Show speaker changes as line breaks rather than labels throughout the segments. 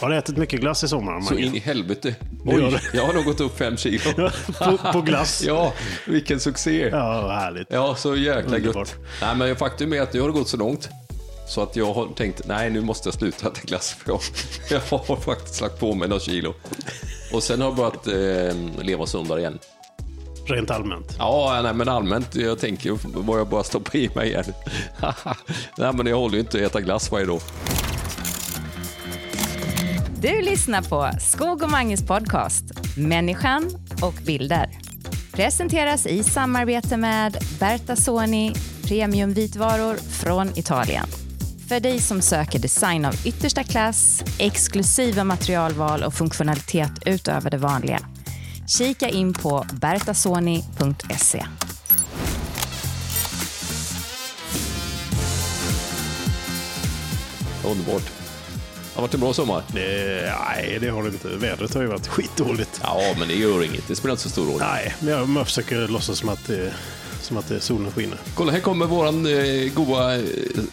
Har du ätit mycket glass i sommar?
Så in i helvete. Oj, jag har nog gått upp fem kilo.
på, på glass?
Ja, vilken succé.
Ja, vad härligt.
Ja, så jäkla
Underbart.
gött. Nej, men faktum är att nu har det gått så långt. Så att jag har tänkt, nej nu måste jag sluta äta glass. För jag, jag har faktiskt lagt på mig några kilo. Och sen har jag börjat eh, leva sundare igen.
Rent allmänt.
Ja, nej, men allmänt, jag tänker vad jag bara stoppa i mig igen. nej, men jag håller ju inte att äta glass varje dag.
Du lyssnar på Skog och Manges podcast Människan och bilder. Presenteras i samarbete med Berta Soni premiumvitvaror från Italien. För dig som söker design av yttersta klass, exklusiva materialval och funktionalitet utöver det vanliga. Kika in på bertasoni.se.
Underbart. Har varit en bra sommar.
Det, nej, det har det inte. Vädret har ju varit skitdåligt.
Ja, men det gör inget. Det spelar inte så stor roll.
Nej, men jag, jag försöker låtsas som att, det, som att solen skiner.
Kolla, här kommer våran eh, goa, eh,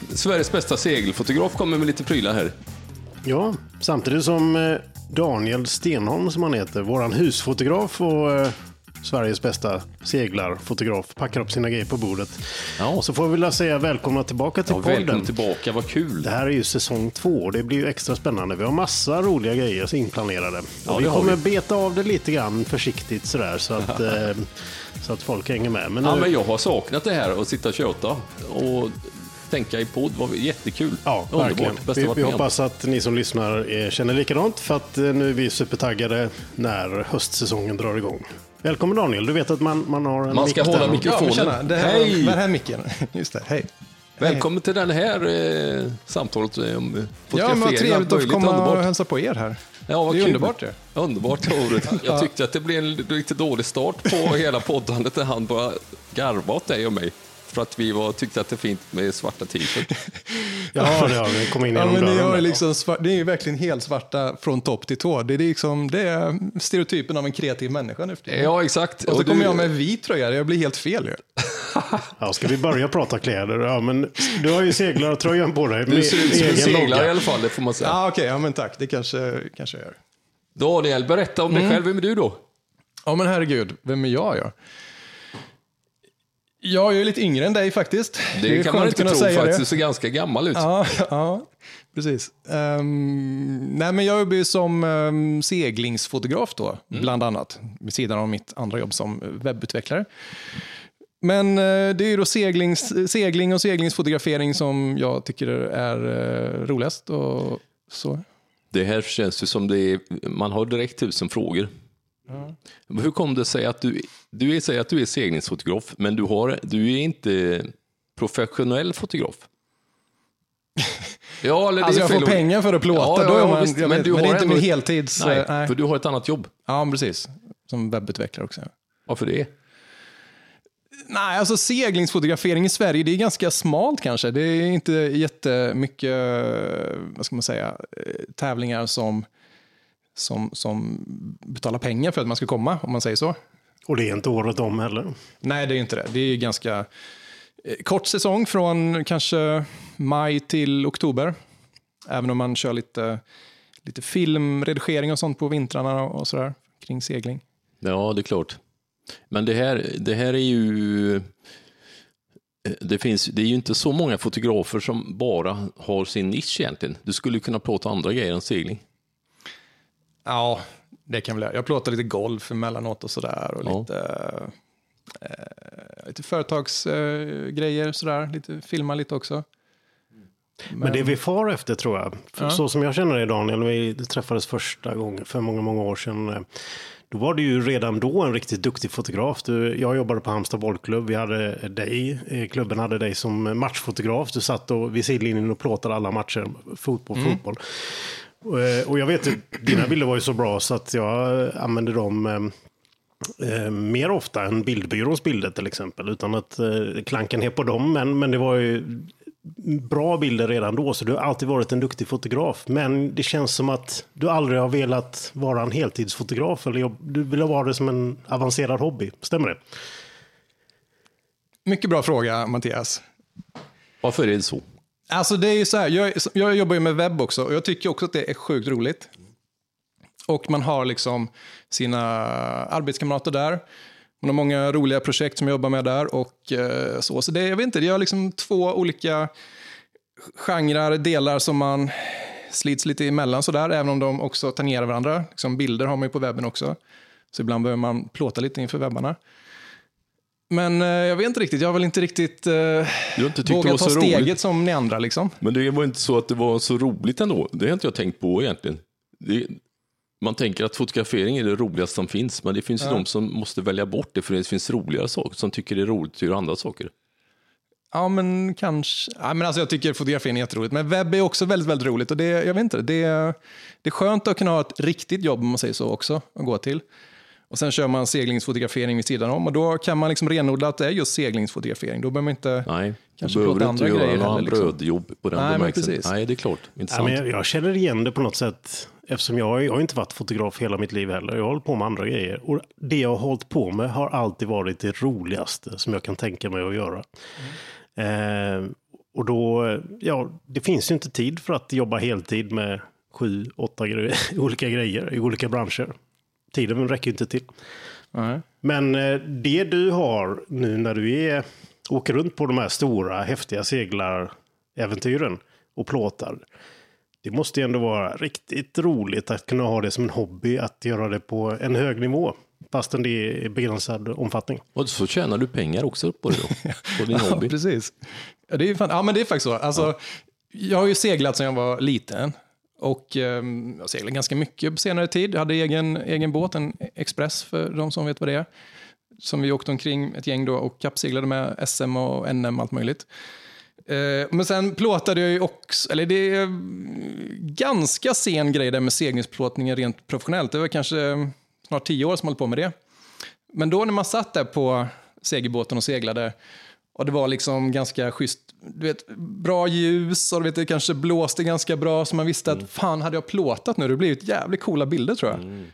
Sveriges bästa segelfotograf kommer med lite prylar här.
Ja, samtidigt som eh, Daniel Stenholm, som han heter, våran husfotograf och Sveriges bästa seglarfotograf, packar upp sina grejer på bordet.
Ja.
Så får vi väl säga välkomna tillbaka till
Ja,
podden.
välkommen tillbaka, vad kul.
Det här är ju säsong två och det blir ju extra spännande. Vi har massa roliga grejer inplanerade.
Ja,
vi kommer
vi.
beta av det lite grann försiktigt sådär så att, eh, så att folk hänger med. Men,
Ja,
nu-
men jag har saknat det här att sitta och köta och tänka i podd. var jättekul.
Ja.
Underbart.
Vi, vi hoppas att ni som lyssnar eh, känner likadant för att eh, nu är vi supertaggade när höstsäsongen drar igång. Välkommen Daniel, du vet att man, man har en
Man ska hålla mikrofonen.
Ja, tjena. Det här,
Hej!
Var är micken? Just det, hej.
Välkommen till den här eh, samtalet eh, om
Ja,
fotografering.
men vad trevligt att komma
Underbart.
och hälsa på er här.
Ja, vad
det är
kul.
underbart det.
Underbart roligt. Jag tyckte att det blev en lite dålig start på hela poddandet när han bara garvade åt dig och mig. För att vi var, tyckte att det är fint med svarta t-shirt.
Ja, det har vi. Kom in
Ja,
genom
men ni
dörren.
har liksom svart, det är ju verkligen helt svarta från topp till tå. Det är, liksom, det är stereotypen av en kreativ människa nu.
Ja, exakt.
Och så
Och
kommer
du-
jag med vit tröja, jag blir helt fel ju.
Ja, ska vi börja prata kläder? Ja, men du har ju seglartröjan på dig.
Du ser ut som en seglare
logga.
i alla fall, det får man säga.
Ja, okej, ja, men tack. Det kanske, kanske jag gör.
Daniel, berätta om
Mm.
dig själv. Vem är du då?
Ja, men herregud, vem är jag? Jag, jag är lite yngre än dig faktiskt.
Det,
är
kan man inte tro
det.
du ser ganska gammal ut.
Ja, ja precis. Ehm, nej, men jag jobbar ju som um, seglingsfotograf då,
Mm.
bland annat. Vid sidan av mitt andra jobb som webbutvecklare. Men eh, det är ju då seglings, segling och seglingsfotografering som jag tycker är uh, roligast. Och så.
Det här känns ju som det är, man har direkt tusen frågor. Hur kom det sig att du, du säger att du är seglingsfotograf, men du, har, du är inte professionell fotograf? Ja, eller
Alltså jag får pengar för att plåta,
Ja, ja, ja,
man,
visst, men
vet, men det är inte min heltids...
Nej,
eh, nej.
för du har ett annat jobb.
Ja, precis. Som webbutvecklare också.
Varför det?
Nej, alltså seglingsfotografering i Sverige, det är ganska smalt kanske. Det är inte jättemycket, vad ska man säga, eh, tävlingar som, som, som betalar pengar för att man ska komma, om man säger så.
Och det är inte året om heller.
Nej, det är inte det. Det är ganska eh, kort säsong från kanske maj till oktober. Även om man kör lite, lite filmredigering och sånt på vintrarna och sådär kring segling.
Ja, det är klart. Men det här, det här är ju... Det, finns, det är ju inte så många fotografer som bara har sin nisch egentligen. Du skulle kunna plåta andra grejer än segling.
Ja, det kan väl jag. Jag plåtar lite golf emellanåt och sådär. Och
Ja.
lite, eh, lite företagsgrejer, eh, sådär. Lite, filma lite också.
Men det vi far efter tror jag, för så som jag känner dig Daniel, när vi träffades första gången för många, många år sedan. eh, Då var du ju redan då en riktigt duktig fotograf. Du, jag jobbade på Halmstad bollklubb. Vi hade dig, eh, klubben hade dig som matchfotograf. Du satt och, vid sidlinjen och plåtade alla matcher, fotboll, fotboll. Och, eh, Och jag vet att dina bilder var ju så bra så att jag använde dem eh, eh, mer ofta än bildbyråns bilder till exempel. Utan att eh, klanka ner på dem. Men, men det var ju bra bilder redan då, så du har alltid varit en duktig fotograf. Men det känns som att du aldrig har velat vara en heltidsfotograf. Eller jobb- du vill ha det som en avancerad hobby. Stämmer det?
Mycket bra fråga, Mattias.
Varför är det så?
Alltså det är ju så här, jag, jag jobbar ju med webb också och jag tycker också att det är sjukt roligt. Och man har liksom sina arbetskamrater där. Man har många roliga projekt som jag jobbar med där. Och eh, så. så det, jag vet inte, det är liksom två olika genrer, delar som man slits lite emellan sådär, även om de också tangerar varandra. Liksom bilder har man ju på webben också. Så ibland behöver man plåta lite inför webbarna. Men eh, jag vet inte riktigt, jag har väl inte riktigt eh,
inte
vågat ta steget
roligt.
som ni andra. Liksom.
Men det var inte så att det var så roligt ändå. Det har inte jag tänkt på egentligen. Det, man tänker att fotografering är det roligaste som finns, men det finns ju de som måste välja bort det för det finns roligare saker, som tycker det är roligt att göra andra saker.
Ja, men kanske. Ja, men alltså, jag tycker fotografering är jätteroligt, men webb är också väldigt, väldigt roligt. Och det, jag vet inte, det, är- det är skönt att kunna ha ett riktigt jobb, om man säger så, också, att gå till. Och sen kör man seglingsfotografering vid sidan om och då kan man liksom renodla att det är just seglingsfotografering. Då behöver man inte...
Nej,
Kanske
behöver
plåta
inte
andra
göra
grejer
några
heller, liksom.
brödjobb på den
Nej,
bemärkelsen.
precis.
Nej, det är klart.
Ja,
Intressant.
men jag, jag känner igen det på något sätt. Eftersom jag, jag har inte varit fotograf hela mitt liv heller. Jag har hållit på med andra grejer. Och det jag har hållit på med har alltid varit det roligaste som jag kan tänka mig att göra. Eh, och då, ja, det finns ju inte tid för att jobba heltid med sju, åtta gre olika grejer i olika branscher. Tiden räcker inte till.
Nej.
Men eh, det du har nu när du är, åker runt på de här stora häftiga seglaräventyren och plåtar. Det måste ju ändå vara riktigt roligt att kunna ha det som en hobby, att göra det på en hög nivå. Fastän det är i begränsad omfattning.
Och så tjänar du pengar också på det då, på din
Ja,
hobby.
precis. Ja, det är, fan, ja, men det är faktiskt så. Alltså, Jag har ju seglat sedan jag var liten. Och eh, jag seglade ganska mycket på senare tid. Jag hade egen, egen båt, en Express för de som vet vad det är. Som vi åkte omkring ett gäng då och kappseglade med SM och NM allt möjligt. Eh, men sen plåtade jag ju också, eller det är ganska sen grej där med seglingsplåtningen rent professionellt. Det var kanske snart tio år som jag hållit på med det. Men då när man satt där på segelbåten och seglade och det var liksom ganska schysst, du vet, bra ljus och du vet, det kanske blåste ganska bra så man visste att fan hade jag plåtat nu, det blivit jävligt coola bilder tror jag.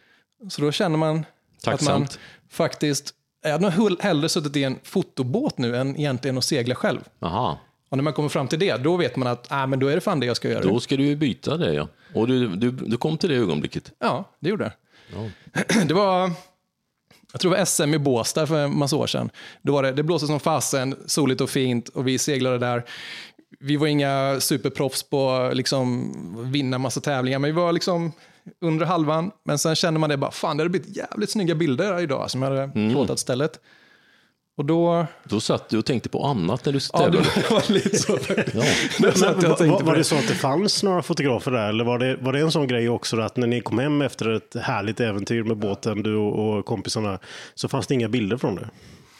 Så då känner man att man
Tacksamt.
faktiskt, jag hade nog hellre suttit i en fotobåt nu än egentligen att segla själv.
Aha,
Och när man kommer fram till det, då vet man att ah, men då är det fan det jag ska göra.
då ska du ju byta det ja. Och du, du, du kom till det ögonblicket.
Ja, det gjorde jag. Det var, jag tror det var SM i Båstad för en massa år sedan. Då var det, det blåste som fasen, soligt och fint och vi seglade där. Vi var inga superproffs på liksom vinna massa tävlingar, men vi var liksom under halvan. Men sen kände man det bara, fan det hade blivit jävligt snygga bilder idag som jag hade plåtat stället. Och då,
Då satt du och tänkte på annat när du
ja det
tävlade.
var lite så.
Ja.
Var, var, var
det.
så att det fanns några fotografer där? Eller var det, var det en sån grej också att när ni kom hem efter ett härligt äventyr med båten, du och, och kompisarna, så fanns det inga bilder från det?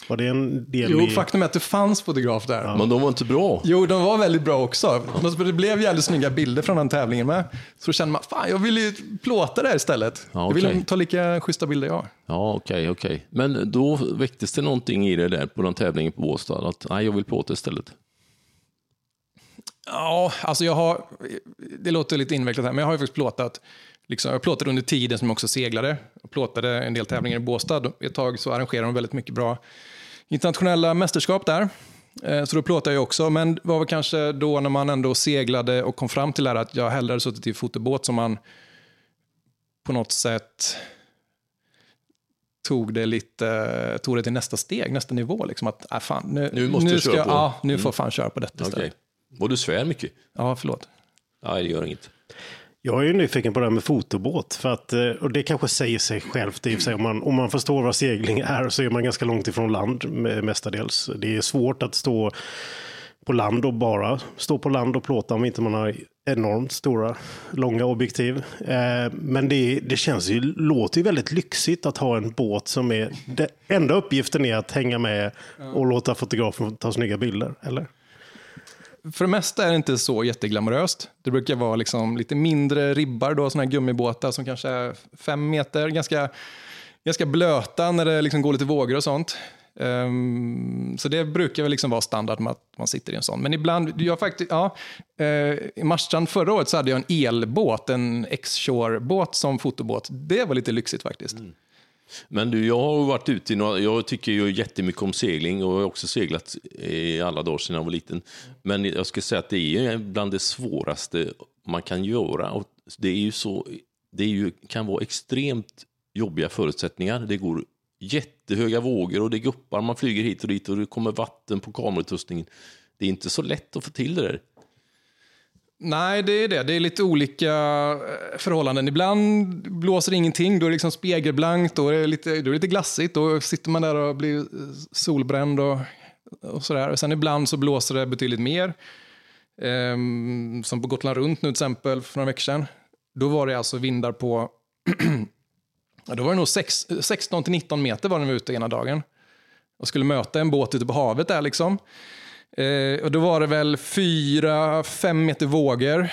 Var det en del
Jo,
i...
faktum är att det fanns fotograf där.
Men de var inte bra.
Jo, de var väldigt bra också. Men Det blev jävligt snygga bilder från den tävlingen med. Så då kände man, fan jag vill ju plåta det här istället.
Ja,
Jag vill ta lika schyssta bilder jag.
Ja, okej, okej. Men då väcktes det någonting i det där på den tävlingen på Båstad, att nej, jag vill plåta istället.
Ja, alltså jag har, det låter lite invecklat här, men jag har ju faktiskt plåtat, liksom, jag plåtade under tiden som jag också seglade. Jag plåtade en del tävlingar i Båstad. Ett tag så arrangerade de väldigt mycket bra internationella mästerskap där. Eh, Så då plåtade jag också, men det var väl kanske då när man ändå seglade och kom fram till det här att jag hellre hade suttit i fotobåt som man på något sätt tog det lite, tog det till nästa steg, nästa nivå. Liksom att, äh, fan, nu,
Nu måste du
ska
köra
jag,
på. Mm.
Ja, nu får jag fan köra på detta
Okej.
istället.
Och du svär mycket?
Ja, förlåt.
Nej, det gör inget.
Jag är ju nyfiken på det här med fotobåt. För att, eh, och det kanske säger sig självt. i sig. Om, man, om man förstår vad segling är så är man ganska långt ifrån land mestadels. Det är svårt att stå på land och bara stå på land och plåta om inte man har enormt stora, långa objektiv. Eh, men det, det känns ju, låter ju väldigt lyxigt att ha en båt som är, det enda uppgiften är att hänga med och låta fotografen ta snygga bilder, eller?
För det mesta är det inte så jätteglamoröst. Det brukar vara liksom lite mindre ribbar, då, såna här gummibåtar som kanske är fem meter, ganska, ganska blöta när det liksom går lite vågor och sånt. Um, så det brukar väl liksom vara standard med att man sitter i en sån. Men ibland, jag faktiskt, ja, uh, i Marstrand förra året så hade jag en elbåt, en X-Shore-båt som fotobåt. Det var lite lyxigt faktiskt. Mm.
Men du, jag har varit ute i några, jag tycker ju jättemycket om segling och jag har också seglat i alla dagar sedan jag var liten. Men jag ska säga att det är bland det svåraste man kan göra. Och det är ju så, det är ju, kan vara extremt jobbiga förutsättningar. Det går jättehöga vågor och det guppar, man flyger hit och dit och det kommer vatten på kamerautrustningen. Det är inte så lätt att få till det där.
Nej, det är det. Det är lite olika eh, förhållanden. Ibland blåser det ingenting, då är det liksom spegelblankt, då är det lite, då är det lite glassigt, då sitter man där och blir eh, solbränd och, och sådär. Sen ibland så blåser det betydligt mer. Ehm, som på Gotland runt nu till exempel, för några veckor sedan. Då var det alltså vindar på då var det nog 16-19 meter var den ute ena dagen. Och skulle möta en båt ute på havet där liksom. Eh, och då var det väl 4-5 meter vågor.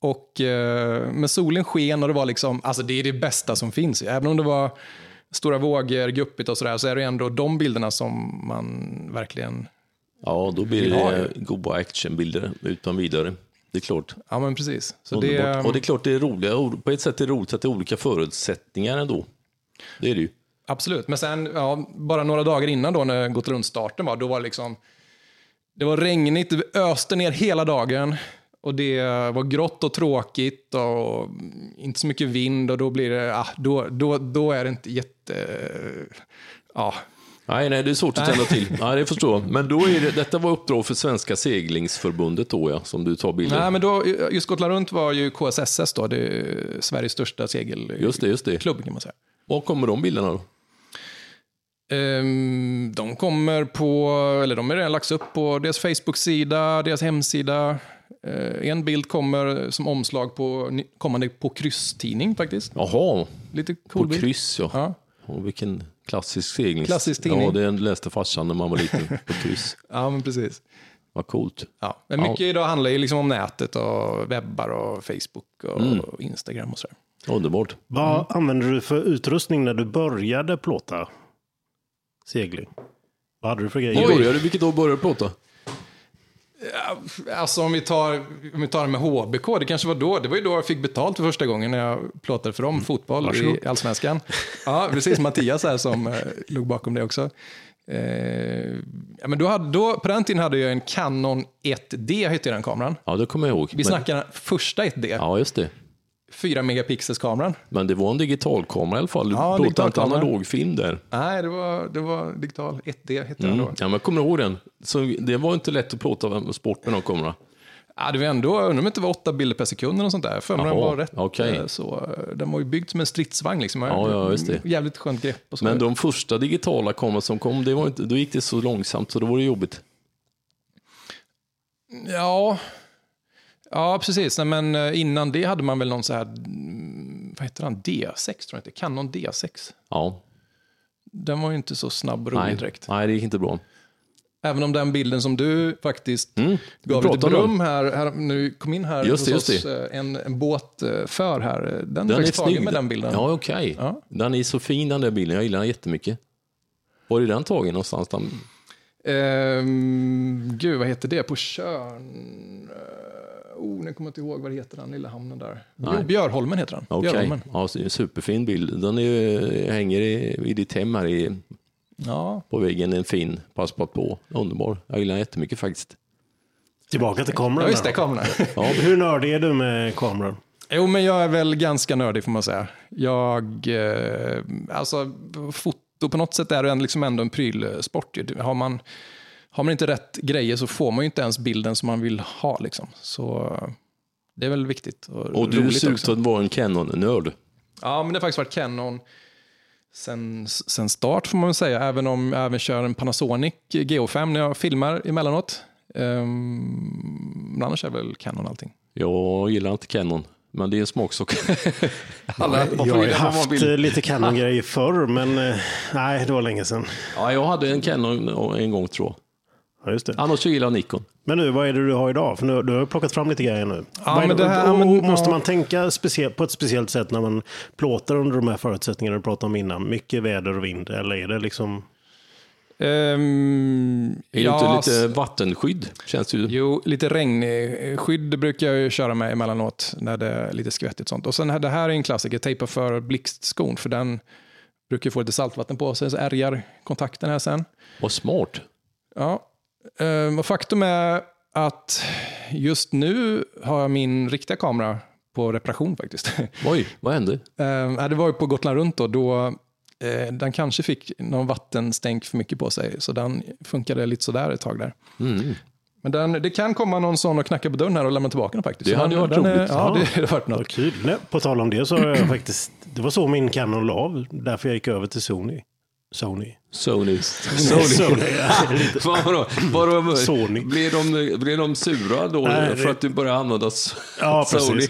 Och, eh, men solen sken och det var liksom, alltså det är det bästa som finns. Även om det var stora vågor, guppigt och sådär, så är det ändå de bilderna som man verkligen
Ja, då blir det goda actionbilder utan vidare. Det är klart.
Ja, men precis.
Så det, och det är klart det är roligt. På ett sätt är det roligt att det är olika förutsättningar ändå. Det är det ju.
Absolut, men sen ja, bara några dagar innan då när gått runt starten var, då var det liksom det var regnigt, det öste ner hela dagen. Och det var grått och tråkigt och inte så mycket vind och då blir det, ah, då, då, då är det inte jätte... Ja.
Nej, nej, det är svårt att tända till. Nej, det förstår jag. Men då är det, detta var uppdrag för Svenska seglingsförbundet då, ja, som du tar bilder.
Nej, men då, just Gotland runt var ju KSSS då, det är Sveriges största segelklubb
just det, just det.
kan man säga.
Var kommer de bilderna då?
Um, de kommer på, eller de är redan lagts upp på deras Facebook-sida, deras hemsida. Uh, en bild kommer som omslag på kommande på krysstidning faktiskt.
Jaha,
Lite cool
på
bild.
kryss ja.
Ja.
Och vilken klassisk seglings...
Klassisk tidning.
Ja, det läste farsan när man var liten, på kryss.
ja, men precis.
Vad coolt.
Ja. Men mycket
Ja.
idag handlar ju liksom om nätet och webbar och Facebook och
Mm.
Instagram och sådär.
Underbart.
Vad använde du för utrustning när du började plåta segling? Vad hade du för
Oj.
grejer?
Började, vilket år började du plåta?
Alltså om vi, tar, om vi tar det med HBK, det kanske var då, det var ju då jag fick betalt för första gången när jag plåtade för dem, fotboll
Varsågod.
i Allsvenskan. Ja, precis, Mattias här som eh, låg bakom det också. Eh, ja, men då hade, då, på den tiden hade jag en Canon 1D, hette den kameran.
Ja, det kommer jag ihåg.
Vi
Men-
snackar första 1D,
Ja, just det.
4 megapixels kameran.
Men det var en digitalkamera i alla fall. Du
Ja,
plåtade inte analogfilm där.
Nej, det var, det var digital 1D, hette den
Mm.
då.
Ja, men jag kommer ihåg den. Så det var inte lätt att plåta sport med någon kamera.
Ja, det var ändå, jag undrar om det inte var 8 bilder per sekund eller sånt där. För den var rätt.
okej.
eh, Så, eh, den var ju byggd som en stridsvagn. Liksom.
Ja, ja, just det.
Jävligt skönt grepp. Och så.
Men de första digitala kameror som kom, det var inte, då gick det så långsamt så då var det jobbigt.
Ja, ja precis. Nej, men eh, innan det hade man väl någon så här, mm, vad heter han, D6 tror jag inte, Canon D6.
Ja,
Den var ju inte så snabb och rolig
nej,
direkt.
nej, det gick inte bra.
Även om den bilden som du faktiskt
Mm,
gav lite beröm här, här, du kom in här
Just det,
hos oss, eh, en, en båt för här. eh, Den,
Den
är
är
faktiskt tagen med den bilden.
Ja, okej.
Ja.
Den är så fin den där bilden, jag gillar den jättemycket. Var är den tagen någonstans? Den...
Ehm, gud, vad heter det? På Tjörn... oh, nu kommer jag inte ihåg vad det heter, den lilla hamnen där.
Nej.
Jo, Björholmen heter den. Björholmen.
ja, superfin bild. Den är, hänger i, i ditt hem här i,
Ja,
på väggen, en fin passport på. Underbar. Jag gillar den jättemycket faktiskt.
Tillbaka till kameran.
ja just det, kameran.
Ja,
Hur nördig är du med kameror?
jo, men jag är väl ganska nördig får man säga. Jag, eh, alltså, foto på något sätt är det liksom ändå en prylsport. Har man, har man inte rätt grejer så får man ju inte ens bilden som man vill ha. Liksom. Så det är väl viktigt. Och,
och du
roligt
ser ut att vara en Canon-nörd.
Ja, men det har faktiskt varit Canon sen, sen start får man väl säga. Även om jag även kör en Panasonic GH5 när jag filmar emellanåt. Um, men annars är väl Canon allting.
Jag gillar inte Canon, men det är en smaksak.
Alla,
Jag har ju haft lite Canon-grejer förr, men eh, nej, det var länge sedan.
ja, jag hade en Canon en gång tror jag.
Ja, just det.
Annars så gillar jag Nikon.
Men nu, vad är det du har idag? För nu, du har plockat fram lite grejer nu.
Ja, men det här-
och, måste
ja.
man tänka på ett speciellt sätt när man plåtar under de här förutsättningarna du pratade om innan? Mycket väder och vind, eller är det liksom...
Um,
Är det inte lite vattenskydd? Känns det ju.
Jo, lite regnskydd brukar jag ju köra med emellanåt när det är lite skvättigt sånt. Och sen här, det här är en klassiker, tejpa för blixtskon, för den brukar få lite saltvatten på sig, så ärgar kontakten här sen.
Vad smart.
Ja. Eh, och faktum är att just nu har jag min riktiga kamera på reparation faktiskt.
Oj, vad hände?
Eh, det var ju på Gotland runt då, då eh, den kanske fick någon vattenstänk för mycket på sig, så den funkade lite sådär ett tag där.
Mm.
Men den, det kan komma någon sån och knacka på dörren här och lämna tillbaka den faktiskt.
Det
Så
hade
den,
varit
den är-
roligt.
Ja, det hade varit något.
kul. Nej, på tal om det så har jag faktiskt, det var så min Canon la av, därför jag gick över till Sony. Sony.
Sony.
Sony.
Vadå? Vadå?
Sony.
Blev de, blev de sura då
Nej,
för
det-
att du började använda
Ja,
Sony?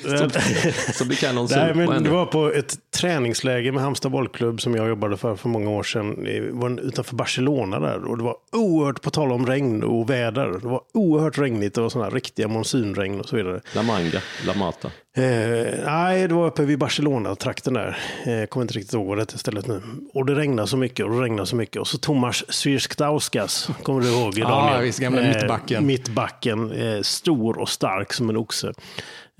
Så, Canon sur.
Nej, men det var på ett träningsläge med Halmstad bollklubb som jag jobbade för för många år sedan. Det var utanför Barcelona där och det var oerhört, på tal om regn och väder, det var oerhört regnigt. Det var sådana riktiga monsunregn och så vidare.
La Manga, La Mata.
Eh, nej, det var uppe vid Barcelona-trakten där. Eh, Jag kommer inte riktigt ihåg det hette stället nu. Och det regnade så mycket och det regnade så mycket. Och så Tomas Syrskdauskas, kommer du ihåg?
Ja, visst, gamla mittbacken.
Mittbacken, eh, stor och stark som en oxe.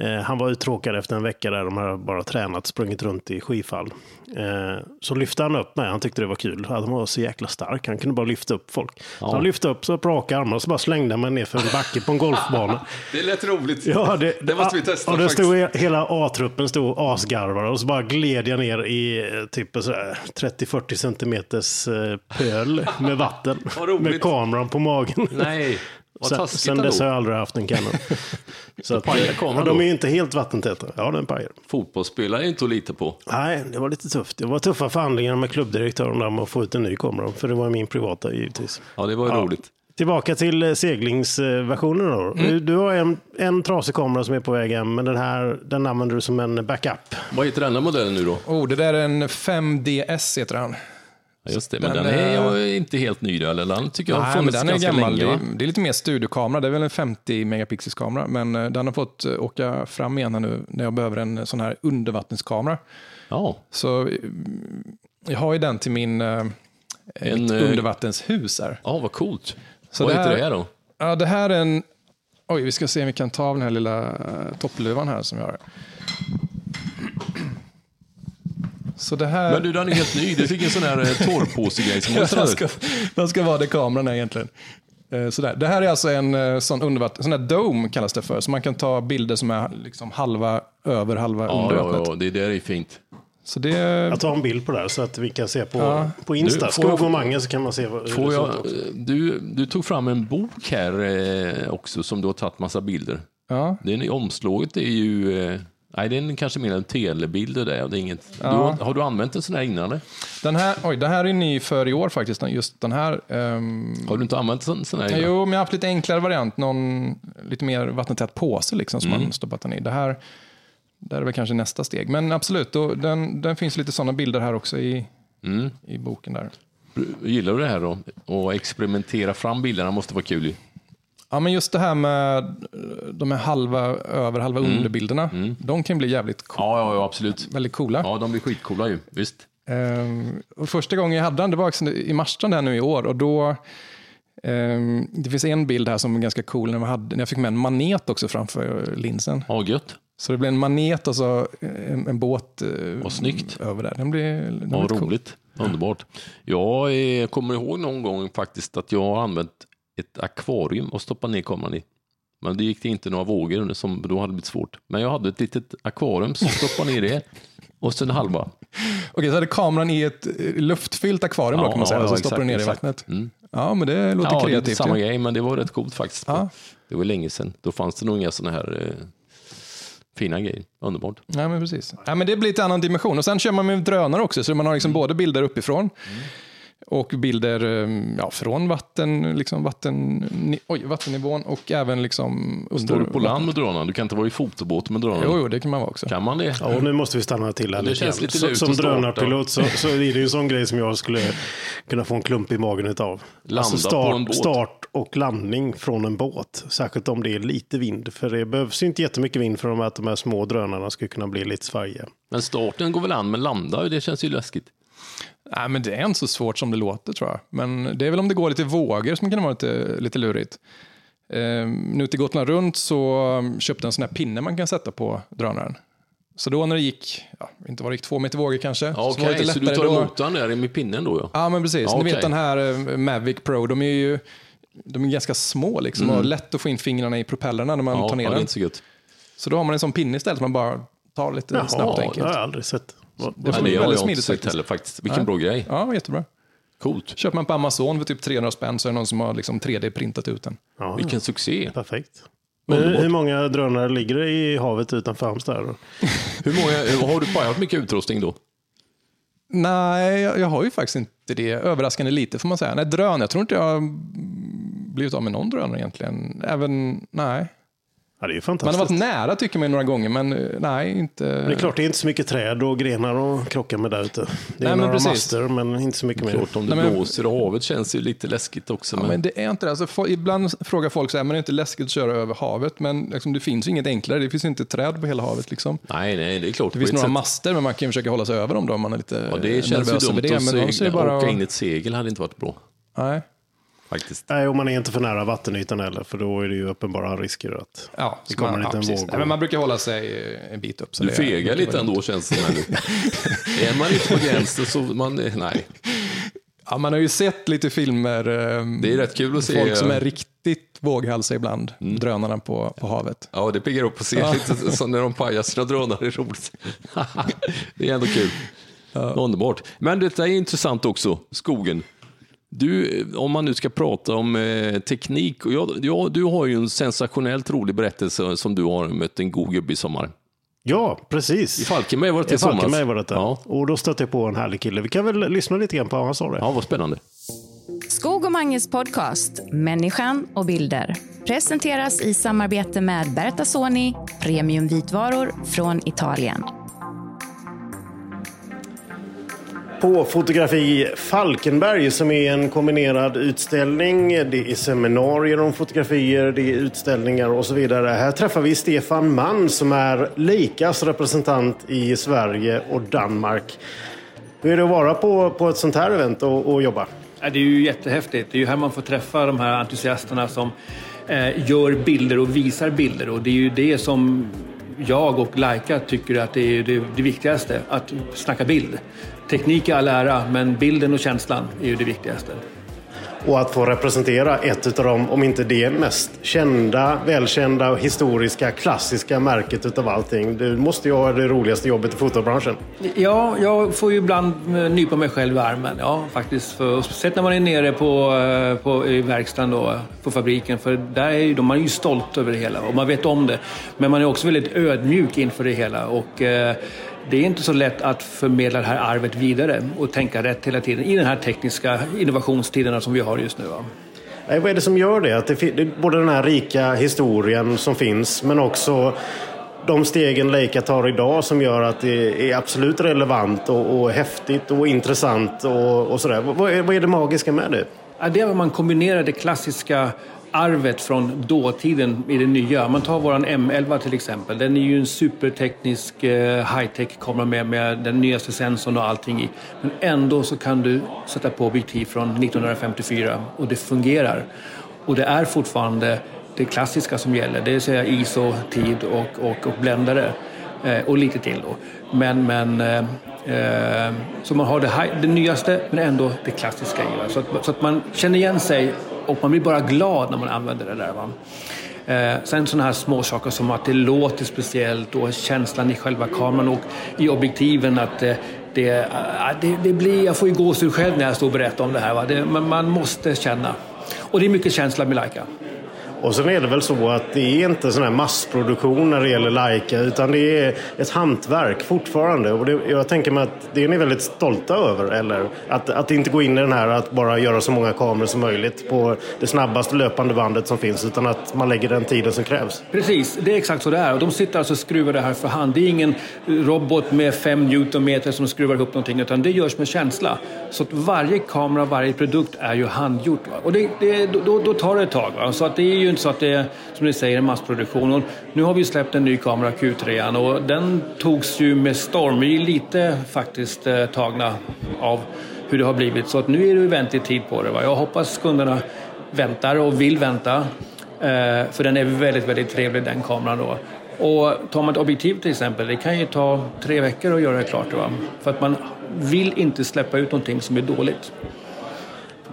Eh, han var uttråkad efter en vecka där de hade bara tränat, sprungit runt i skifall. Eh, så lyfte han upp mig, han tyckte det var kul. Han var så jäkla stark, han kunde bara lyfta upp folk. Så han lyfte upp så på raka armar och så bara slängde han mig ner för en backe på en golfbana.
Det lät roligt.
Ja, det,
Det måste vi testa
Och det stod hela A-truppen stod asgarvade och så bara gled jag ner i eh, typ en sådär 30-40 centimeters pöl med vatten. Med kameran på magen.
Nej,
Sen, sen dess har jag aldrig haft en Canon. Så att, ja, de är ju inte helt vattentäta. Ja, den pajar.
Fotbollsspelare är inte att lita på.
Nej, det var lite tufft. Det var tuffa förhandlingar med klubbdirektören där med att få ut en ny kamera. För det var min privata givetvis.
Ja, det var ju
Ja.
roligt.
Tillbaka till eh, seglingsversionen då.
Mm.
Du har en, en trasig kamera som är på väg hem, men den här den använder du som en backup.
Vad heter denna modellen nu då?
Oh, det där är en 5DS heter han.
Just det, men
Den
den, är ju inte helt ny då, eller? Den tycker jag har funnits
den är gammal.
länge.
det, det är lite mer studiokamera. Det är väl en 50 megapixels kamera. Men eh, den har fått eh, åka fram igen nu när jag behöver en sån här undervattenskamera.
Ja,
Så jag har ju den till min
En,
undervattenshus här.
ja vad coolt.
Så
vad
det
heter
här-
det här då?
Ja, det här är en... Oj, vi ska se om vi kan ta av den här lilla toppluvan här som jag har. Så det här...
Men du, den är helt ny. Du fick en sån här eh, torrpåsegrej som
Ja,
måste
den, ska, den ska vara där kameran är egentligen. Eh, Sådär. Det här är alltså en eh, sån undervatten, sån här dome kallas det för, så man kan ta bilder som är liksom halva över, halva
Ja,
under
ja,
vattnet.
ja, det där är fint.
Så det,
Jag tar en bild på det här så att vi kan se på,
Ja.
på Insta.
Du, får jag-
Skog och Mange så kan man se vad, hur
Får
det ser
jag, du, du tog fram en bok här eh, också som du har tagit massa bilder.
ja.
Den är, omslaget är ju... Eh, nej, det är kanske mer en telebild det där. Det är inget,
Ja.
du, har, du använt en sån här innan? eller?
Den här, oj, den här är ny för i år faktiskt, just den här. ehm,
Har du inte använt en sån här innan?
Jo, men jag har haft lite enklare variant, någon lite mer vattentät påse liksom, som
Mm.
man stoppat den i. Det här, det är väl kanske nästa steg. Men absolut, då, den, den finns lite sådana bilder här också i,
Mm.
i boken där.
Gillar du det här då? Och experimentera fram bilderna måste vara kul.
Ja, men just det här med eh, de här halva över, halva underbilderna. De kan bli jävligt co-
Ja, ja, ja absolut.
väldigt coola.
Ja, de blir skitcoola ju. Visst.
Ehm, och första gången jag hade den, det var i Marstrand här nu i år. Och då, ehm, det finns en bild här som är ganska cool när, hade, när jag fick med en manet också framför linsen.
Ja, gött.
Så det blev en manet och så en, en båt eh,
Vad snyggt.
över där. Den blev, den
Ja,
lite cool.
roligt. Underbart. Jag eh, kommer ihåg någon gång faktiskt att jag har använt ett akvarium och stoppat ner kameran i. Men det gick det inte några vågor som då hade blivit svårt. Men jag hade ett litet akvarium som stoppade ner det. Och sen halva.
Okej, så hade kameran i ett eh, luftfyllt akvarium då
Ja,
kan man säga.
ja,
så stoppar du ner
exakt,
i
exakt.
vattnet.
Mm.
Ja, men det låter
Ja, det är
kreativt.
samma grej, men det var rätt coolt faktiskt.
Ja.
Det var länge sedan. Då fanns det nog inga sådana här eh, fina grejer. Underbart.
Ja, men precis. Ja, men det blir lite annan dimension. Och sen kör man med drönare också, så man har
Mm.
liksom både bilder uppifrån och bilder eh, ja, från vatten, liksom vatten, oj, vattennivån och även liksom under.
Står du på land med drönaren? Du kan inte vara i fotobåt med drönaren.
Jo, jo, det kan man vara också.
Kan man det?
Ja, och nu måste vi stanna till här
Det
lite
känns lite
Så- Som drönarpilot så, så är det ju en sån grej som jag skulle kunna få en klump i magen utav.
Landa
alltså
på
start,
en båt.
start och landning från en båt. Särskilt om det är lite vind. För det behövs ju inte jättemycket vind för att de här små drönarna ska kunna bli lite svajiga.
Men starten går väl an, men landa, det känns ju läskigt.
Nej, men det är inte så svårt som det låter tror jag. Men det är väl om det går lite vågor som kan vara lite, lite lurigt. Eh, nu till Gotland runt så um, köpte jag en sån här pinne man kan sätta på drönaren. Så då när det gick, ja, inte var det gick två meter vågor kanske.
Ja,
så var det
så du tar emot den där med pinnen då? Ja.
Ja, men precis.
Ja,
Ni
okej.
vet den här eh, Mavic Pro, de är ju de är ganska små liksom, och lätt att få in fingrarna i propellrarna när man
Mm. Ja,
tar ner
ja, det är
den.
inte så gött.
Så då har man en sån pinne istället, man bara tar lite
Jaha,
snabbt och
det
enkelt.
har jag aldrig sett.
Det var
det har
väldigt
jag
smidigt faktiskt.
heller faktiskt. Vilken bra grej.
Ja, jättebra.
Coolt.
Köper man på Amazon för typ 300 spänn så är det någon som har liksom 3D-printat ut den.
Ja,
Vilken succé.
perfekt. Men hur, många drönare ligger det i havet utanför Halmstad?
Hur många, har du pajat mycket utrustning då?
Nej, jag, jag har ju faktiskt inte det. Överraskande lite får man säga. Nej, drönare, jag tror inte jag har blivit av med någon drönare egentligen. Även, nej.
Ja, det är ju
Man
fantastiskt.
har varit nära tycker man några gånger, men eh, nej, inte.
Det är klart, det är inte så mycket träd och grenar att krocka med där ute. Det är
Nej, men
några
precis.
master, men inte så mycket mer.
Klart, om det
Nej, men-
blåser i havet känns det ju lite läskigt också.
Ja,
Men,
men det är inte det. Alltså, ibland frågar folk så här, men det är inte läskigt att köra över havet? Men liksom, det finns ju inget enklare. Det finns inte träd på hela havet. Liksom.
nej, nej, det är klart.
Det finns några
sätt.
master, men man kan ju försöka hålla sig över dem då om man är lite
Ja, det känns ju
nervös
dumt
över det. Men annars är det
segla,
bara...
åka in i ett segel hade inte varit bra.
Nej.
Faktiskt.
Nej, och man är inte för nära vattenytan heller, för då är det ju uppenbara risker att
Ja,
det kommer
man,
en
ja,
liten
precis.
våg.
Nej, men man brukar hålla sig en bit upp. Så
Du
det-
fegar
det-
lite ändå känns det som. är man inte på gränsen så man, nej.
Ja, man har ju sett lite filmer. ehm,
Det är rätt kul att se.
Folk som är riktigt våghalsiga ibland,
Mm.
drönarna på, på havet.
Ja, det piggar upp att se lite så när de pajar sina drönare. är roligt. det är ändå kul. Underbart. Men detta är intressant också, skogen. Du, om man nu ska prata om eh, teknik, och jag, ja, du har ju en sensationellt rolig berättelse som du har mött en god gubbe i sommar.
Ja, precis.
I Falkenberg var det
I
till somras.
Falkenberg var det.
Ja.
Och då stötte jag på en härlig kille. Vi kan väl lyssna lite grann på vad han sa det.
ja, vad spännande.
Skog och Manges podcast Människan och bilder presenteras i samarbete med Bertasoni premiumvitvaror från Italien.
På Fotografi Falkenberg som är en kombinerad utställning. Det är seminarier om fotografier, det är utställningar och så vidare. Här träffar vi Stefan Mann som är Leicas representant i Sverige och Danmark. Hur är det att vara på, på ett sånt här event och, och jobba?
Ja, det är ju jättehäftigt. Det är ju här man får träffa de här entusiasterna som eh, gör bilder och visar bilder. Och det är ju det som jag och Laika tycker att det är det, det viktigaste, att snacka bild. Teknik är all ära, men bilden och känslan är ju det viktigaste.
Och att få representera ett av dem, om inte det mest kända, välkända historiska, klassiska märket utav allting. Du måste ju ha det roligaste jobbet i fotobranschen.
Ja, jag får ju ibland eh, nypa mig själv i armen. Ja, faktiskt. För, speciellt när man är nere på, eh, på, i verkstaden då, på fabriken. För där är ju, de- man är ju stolt över det hela och man vet om det. Men man är också väldigt ödmjuk inför det hela. Och, eh, det är inte så lätt att förmedla det här arvet vidare och tänka rätt hela tiden i den här tekniska innovationstiderna som vi har just nu. Va?
Nej, vad är det som gör det? Att det, både den här rika historien som finns, men också de stegen Leica tar idag som gör att det är absolut relevant och, och häftigt och intressant och, och sådär. Vad är, vad är det magiska med det?
Ja, det är att man kombinerar det klassiska arvet från dåtiden i det nya. Man tar våran M11 till exempel. Den är ju en superteknisk eh, high-tech kamera med, med den nyaste sensorn och allting i. Men ändå så kan du sätta på objektiv från 1954 och det fungerar. Och det är fortfarande det klassiska som gäller, det vill säga ISO, tid och, och, och bländare. Eh, och lite till då. Men, men eh, eh så man har det, här, det nyaste men ändå det klassiska i. Så att, så att man känner igen sig och man blir bara glad när man använder det där. Va? Eh, sen sådana här små saker som att det låter speciellt och känslan i själva kameran och i objektiven att eh, det, eh, det, det blir, jag får ju gåshud själv när jag står och berättar om det här. Va? Det, man, man måste känna. Och det är mycket känsla med Leica.
Och sen är det väl så att det är inte sån här massproduktion när det gäller Leica utan det är ett hantverk fortfarande. Och det, jag tänker mig att det är ni väldigt stolta över, eller? Att, att inte gå in i den här att bara göra så många kameror som möjligt på det snabbaste löpande bandet som finns utan att man lägger den tiden som krävs.
Precis, det är exakt så det är. Och de sitter alltså och skruvar det här för hand. Det är ingen robot med fem newtonmeter som skruvar ihop någonting, utan det görs med känsla. Så att varje kamera, varje produkt är ju handgjort. Va? Och det, det, då, då tar det ett tag. Va? Så att det är ju ju inte så att det är, som ni säger, en massproduktion. Och nu har vi släppt en ny kamera, Q3, och den togs ju med storm. Vi är lite faktiskt eh, tagna av hur det har blivit. Så att nu är det ju väntetid på det. Va? Jag hoppas kunderna väntar och vill vänta. Eh, för den är väldigt, väldigt trevlig den kameran då. Och tar man ett objektiv till exempel, det kan ju ta tre veckor att göra det klart. Va? För att man vill inte släppa ut någonting som är dåligt.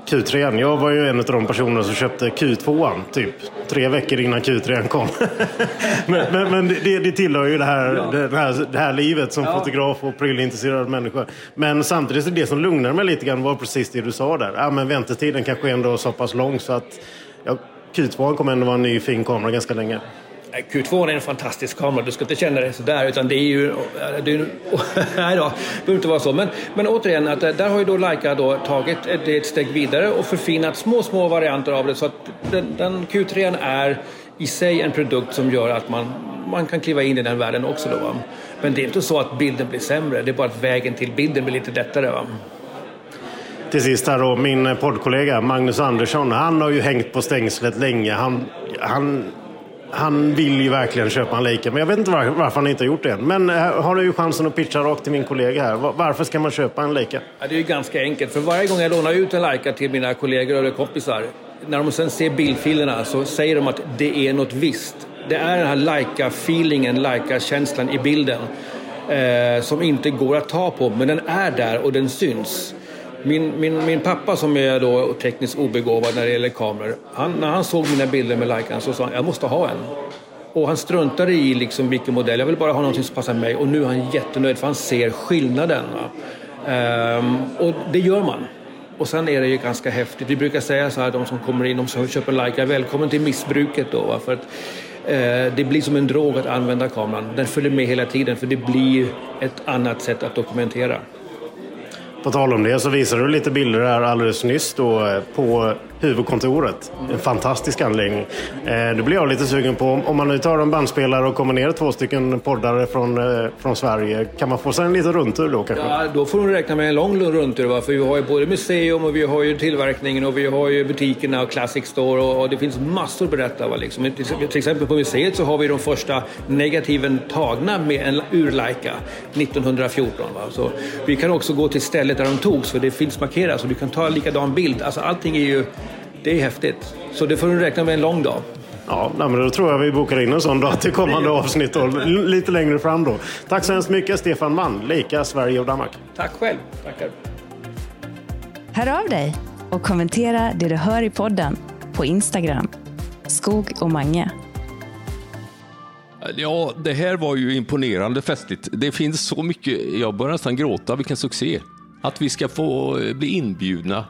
Q3. Jag var ju en av de personer som köpte Q2 typ tre veckor innan Q3 kom. men, men, men det, det, tillhör ju det här, det här, det här livet som ja. fotograf och prylintresserad människa. Men samtidigt, det som lugnade mig lite grann var precis det du sa där. Ja, men väntetiden kanske ändå är så pass lång så att ja, Q2 kommer ändå vara en ny fin kamera ganska länge.
Q2 är en fantastisk kamera, du ska inte känna dig sådär utan det är ju... Det är, nej då, det behöver inte vara så. Men, men återigen, att eh, där har ju då Leica då tagit ett, ett steg vidare och förfinat små, små varianter av det så att den, den Q3 är i sig en produkt som gör att man, man kan kliva in i den världen också. Då, va? Men det är inte så att bilden blir sämre, det är bara att vägen till bilden blir lite lättare. Va?
Till sist här då, min poddkollega Magnus Andersson, han har ju hängt på stängslet länge. Han, han han vill ju verkligen köpa en Leica, men jag vet inte var, varför han inte har gjort det än. Men eh, har du ju chansen att pitcha rakt till min kollega här. Varför ska man köpa en Leica?
Ja, det är ju ganska enkelt, för varje gång jag lånar ut en Leica till mina kollegor eller kompisar, när de sen ser bildfilerna så säger de att det är något visst. Det är den här Leica-feelingen, Leica-känslan i bilden eh, som inte går att ta på, men den är där och den syns. Min, min, min pappa som är då tekniskt obegåvad när det gäller kameror, han, när han såg mina bilder med Leica så sa han jag måste ha en. Och han struntade i liksom vilken modell, jag vill bara ha någonting som passar mig. Och nu är han jättenöjd för han ser skillnaden. Ehm, och det gör man. Och sen är det ju ganska häftigt. Vi brukar säga så här, de som kommer in, de som köper Leica, välkommen till missbruket då. Va? För att eh, det blir som en drog att använda kameran. Den följer med hela tiden för det blir ett annat sätt att dokumentera.
På tal om det så visade du lite bilder här alldeles nyss då eh, på huvudkontoret. En fantastisk anläggning. Eh, då blir jag lite sugen på, om man nu tar en bandspelare och kommer ner två stycken poddare från, eh, från Sverige, kan man få sig en liten rundtur då kanske?
Ja, då får du räkna med en lång rundtur. Va? För vi har ju både museum och vi har ju tillverkningen och vi har ju butikerna och Classic Store och, och det finns massor att berätta. Va? Liksom. Till exempel på museet så har vi de första negativen tagna med en urlika 1914. Va? Så vi kan också gå till stället där de togs för det finns markerat så du kan ta en likadan bild. Alltså allting är ju det är häftigt. Så det får du räkna med en lång dag.
Ja, men då tror jag vi bokar in en sån dag till kommande avsnitt och lite längre fram då. Tack så hemskt mycket Stefan Mann, Lika Sverige och Danmark.
Tack själv. Tackar.
Hör av dig och kommentera det du hör i podden på Instagram. Skog och Mange.
Ja, det här var ju imponerande festligt. Det finns så mycket, jag börjar nästan gråta, vilken succé. Att vi ska få bli inbjudna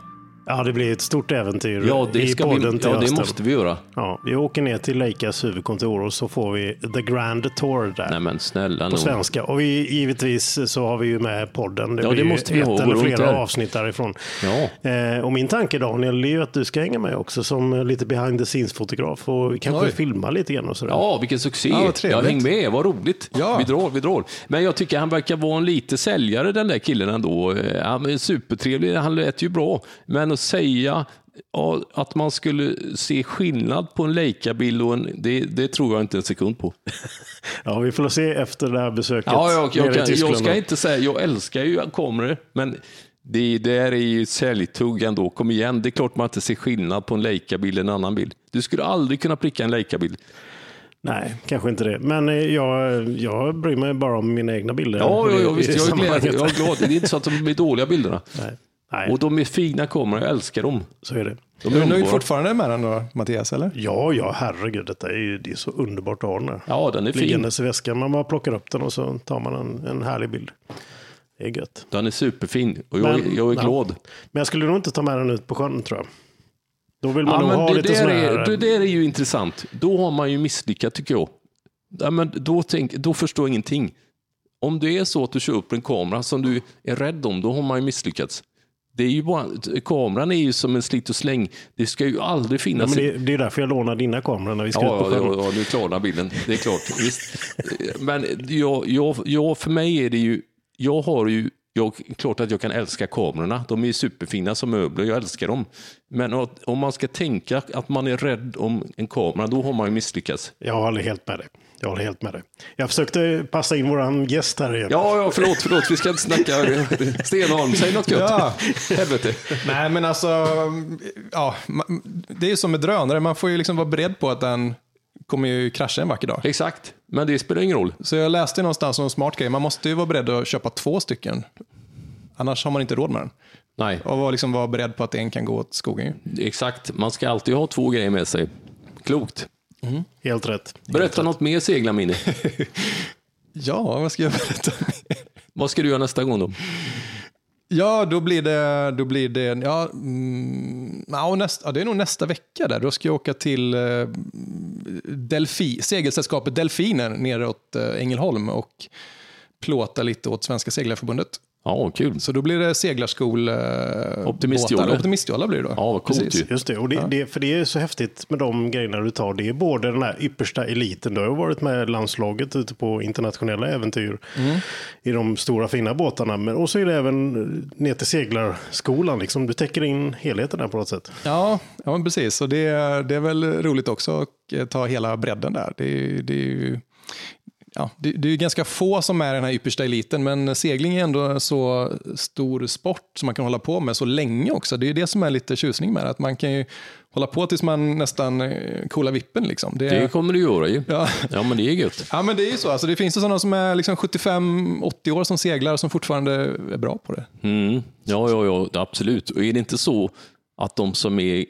Ja, det blir ett stort äventyr
ja, det
i podden
vi, till Ja, det måste vi göra.
Ja, vi åker ner till Leicas huvudkontor och så får vi The Grand Tour där.
Nej, men snälla
På nog. svenska. Och vi, givetvis så har vi ju med podden. Det
ja,
blir
det måste vi
ett
ha.
eller flera avsnitt därifrån. Ja. Eh, och min tanke Daniel är ju att du ska hänga med också som lite behind the scenes-fotograf och kanske Oj. filma lite grann och sådär.
Ja, vilken succé. Ja, jag häng med, vad roligt. Ja. Vi drar, vi drar. Men jag tycker han verkar vara en lite säljare den där killen ändå. Han är supertrevlig, han lät ju bra. Men att säga att man skulle se skillnad på en Leica-bild och en, det, det, tror jag inte en sekund på.
Ja, vi får se efter det här besöket.
Ja, jag, jag, kan, jag ska inte säga, jag älskar ju kameror, men det där är ju säljtugg ändå. Kom igen, det är klart man inte ser skillnad på en Leica-bild och en annan bild. Du skulle aldrig kunna pricka en Leica-bild.
Nej, kanske inte det. Men eh, jag, jag bryr mig bara om mina egna bilder.
Ja, ja, ja visst. Jag är, glad, jag är glad. Det är inte så att de blir dåliga bilderna.
Nej.
Nej. Och de är fina kameror, jag älskar dem.
Så är det.
De är, är du nöjd fortfarande med den då, Mattias? Eller?
Ja, ja, herregud. Detta är ju det är så underbart att ha den här.
Ja, den är fin.
Liggandes i väskan. Man bara plockar upp den och så tar man en, en härlig bild. Det är gött.
Den är superfin och jag, men, jag är glad.
Men jag skulle nog inte ta med den ut på sjön tror jag. Då vill man ja, nog ha det lite sån här...
Det där är ju intressant. Då har man ju misslyckats tycker jag. Ja, men då, tänk, då förstår jag ingenting. Om det är så att du kör upp en kamera som du är rädd om, då har man ju misslyckats. Det är ju bara, kameran är ju som en slit och släng. Det ska ju aldrig finnas...
Ja, men det, det är därför jag lånar dina kameror när vi ska
ja,
ut på sjön.
Ja, ja, nu klarnar bilden. Det är klart. Men jag, jag, jag, för mig är det ju, jag har ju jag, klart att jag kan älska kamerorna. De är superfina som möbler, jag älskar dem. Men om man ska tänka att man är rädd om en kamera, då har man ju misslyckats.
Jag håller helt med dig. Jag håller helt med dig. Jag försökte passa in våran gäst här igen.
Ja, ja förlåt, förlåt. Vi ska inte snacka Stenholm. Säg något gött. Ja. Helvete.
Nej, men alltså, ja, det är som med drönare. Man får ju liksom vara beredd på att den kommer ju krascha en vacker dag.
Exakt, men det spelar ingen roll.
Så jag läste någonstans om en smart grej, man måste ju vara beredd att köpa två stycken. Annars har man inte råd med den.
Nej,
Och vara liksom vara beredd på att en kan gå åt skogen.
exakt. Man ska alltid ha två grejer med sig. Klokt.
Helt rätt.
Berätta något mer seglarminne.
Ja, vad ska jag berätta?
Vad ska du göra nästa gång då?
Ja, då blir det, då blir det ja, mm, ja, näst, ja, det är nog nästa vecka där. Då ska jag åka till eh, Delphi, segelsällskapet Delfiner nere åt eh, Ängelholm och plåta lite åt Svenska Seglarförbundet.
Ja, kul.
Så då blir det seglarskol, eh,
Optimistjolle.
båtar. Optimistjolle blir det då.
Ja, vad coolt
Precis.
ju.
Just det, och det, det, för det är så häftigt med de grejerna du tar. Det är både den här yppersta eliten, du har varit med landslaget ute på internationella äventyr i de stora fina båtarna. Men och så är det även ner till seglarskolan, liksom. du täcker in helheten där på något sätt.
Ja, ja men precis. Och det, är- det är väl roligt också att eh, ta hela bredden där. Det, är- det är ju ja, det, det är ganska få som är den här yppersta eliten, men segling är ändå en så stor sport som man kan hålla på med så länge också. Det är det som är lite tjusning med det, att man kan ju hålla på tills man nästan eh, coolar vippen. Liksom. Det,
Det kommer du göra ju.
ja.
Ja, men det är gött.
ja, men det är ju så. Alltså, det finns ju sådana som är liksom 75-80 år som seglar som fortfarande är bra på det.
Mm. Ja, ja, ja, absolut. Och är det inte så att de som är,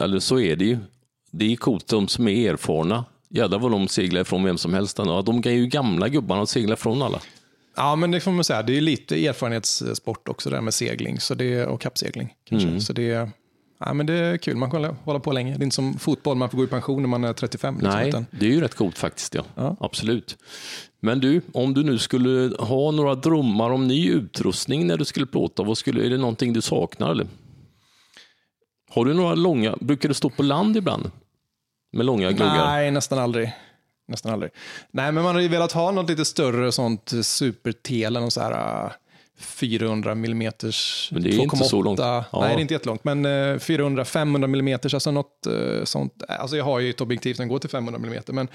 eller så är det ju, det är coolt, de som är erfarna, jävlar vad de seglar ifrån vem som helst. Ja, de är ju gamla gubbarna och seglar från alla.
Ja, men det får man säga. Det är lite erfarenhetssport också där med segling så det, och kappsegling. Kanske. Så det, ja, men det är kul, man kan hålla, på länge. Det är inte som fotboll, man får gå i pension när man är 35. Liksom,
Nej, det är ju rätt coolt faktiskt. Ja.
Ja.
Absolut. Men du, om du nu skulle ha några drömmar om ny utrustning när du skulle plåta, vad skulle, är det någonting du saknar? Eller? Har du några långa, brukar du stå på land ibland? Med långa gluggar?
nej, nästan aldrig. Nästan aldrig. Nej, men man har ju velat ha något lite större sånt supertele, någon så här äh, 400 mm.
Men det är inte så långt. Ja.
Nej, det är inte jättelångt, men äh, 400-500 mm, alltså något äh, sånt. Alltså jag har ju ett objektiv som går till 500 mm, men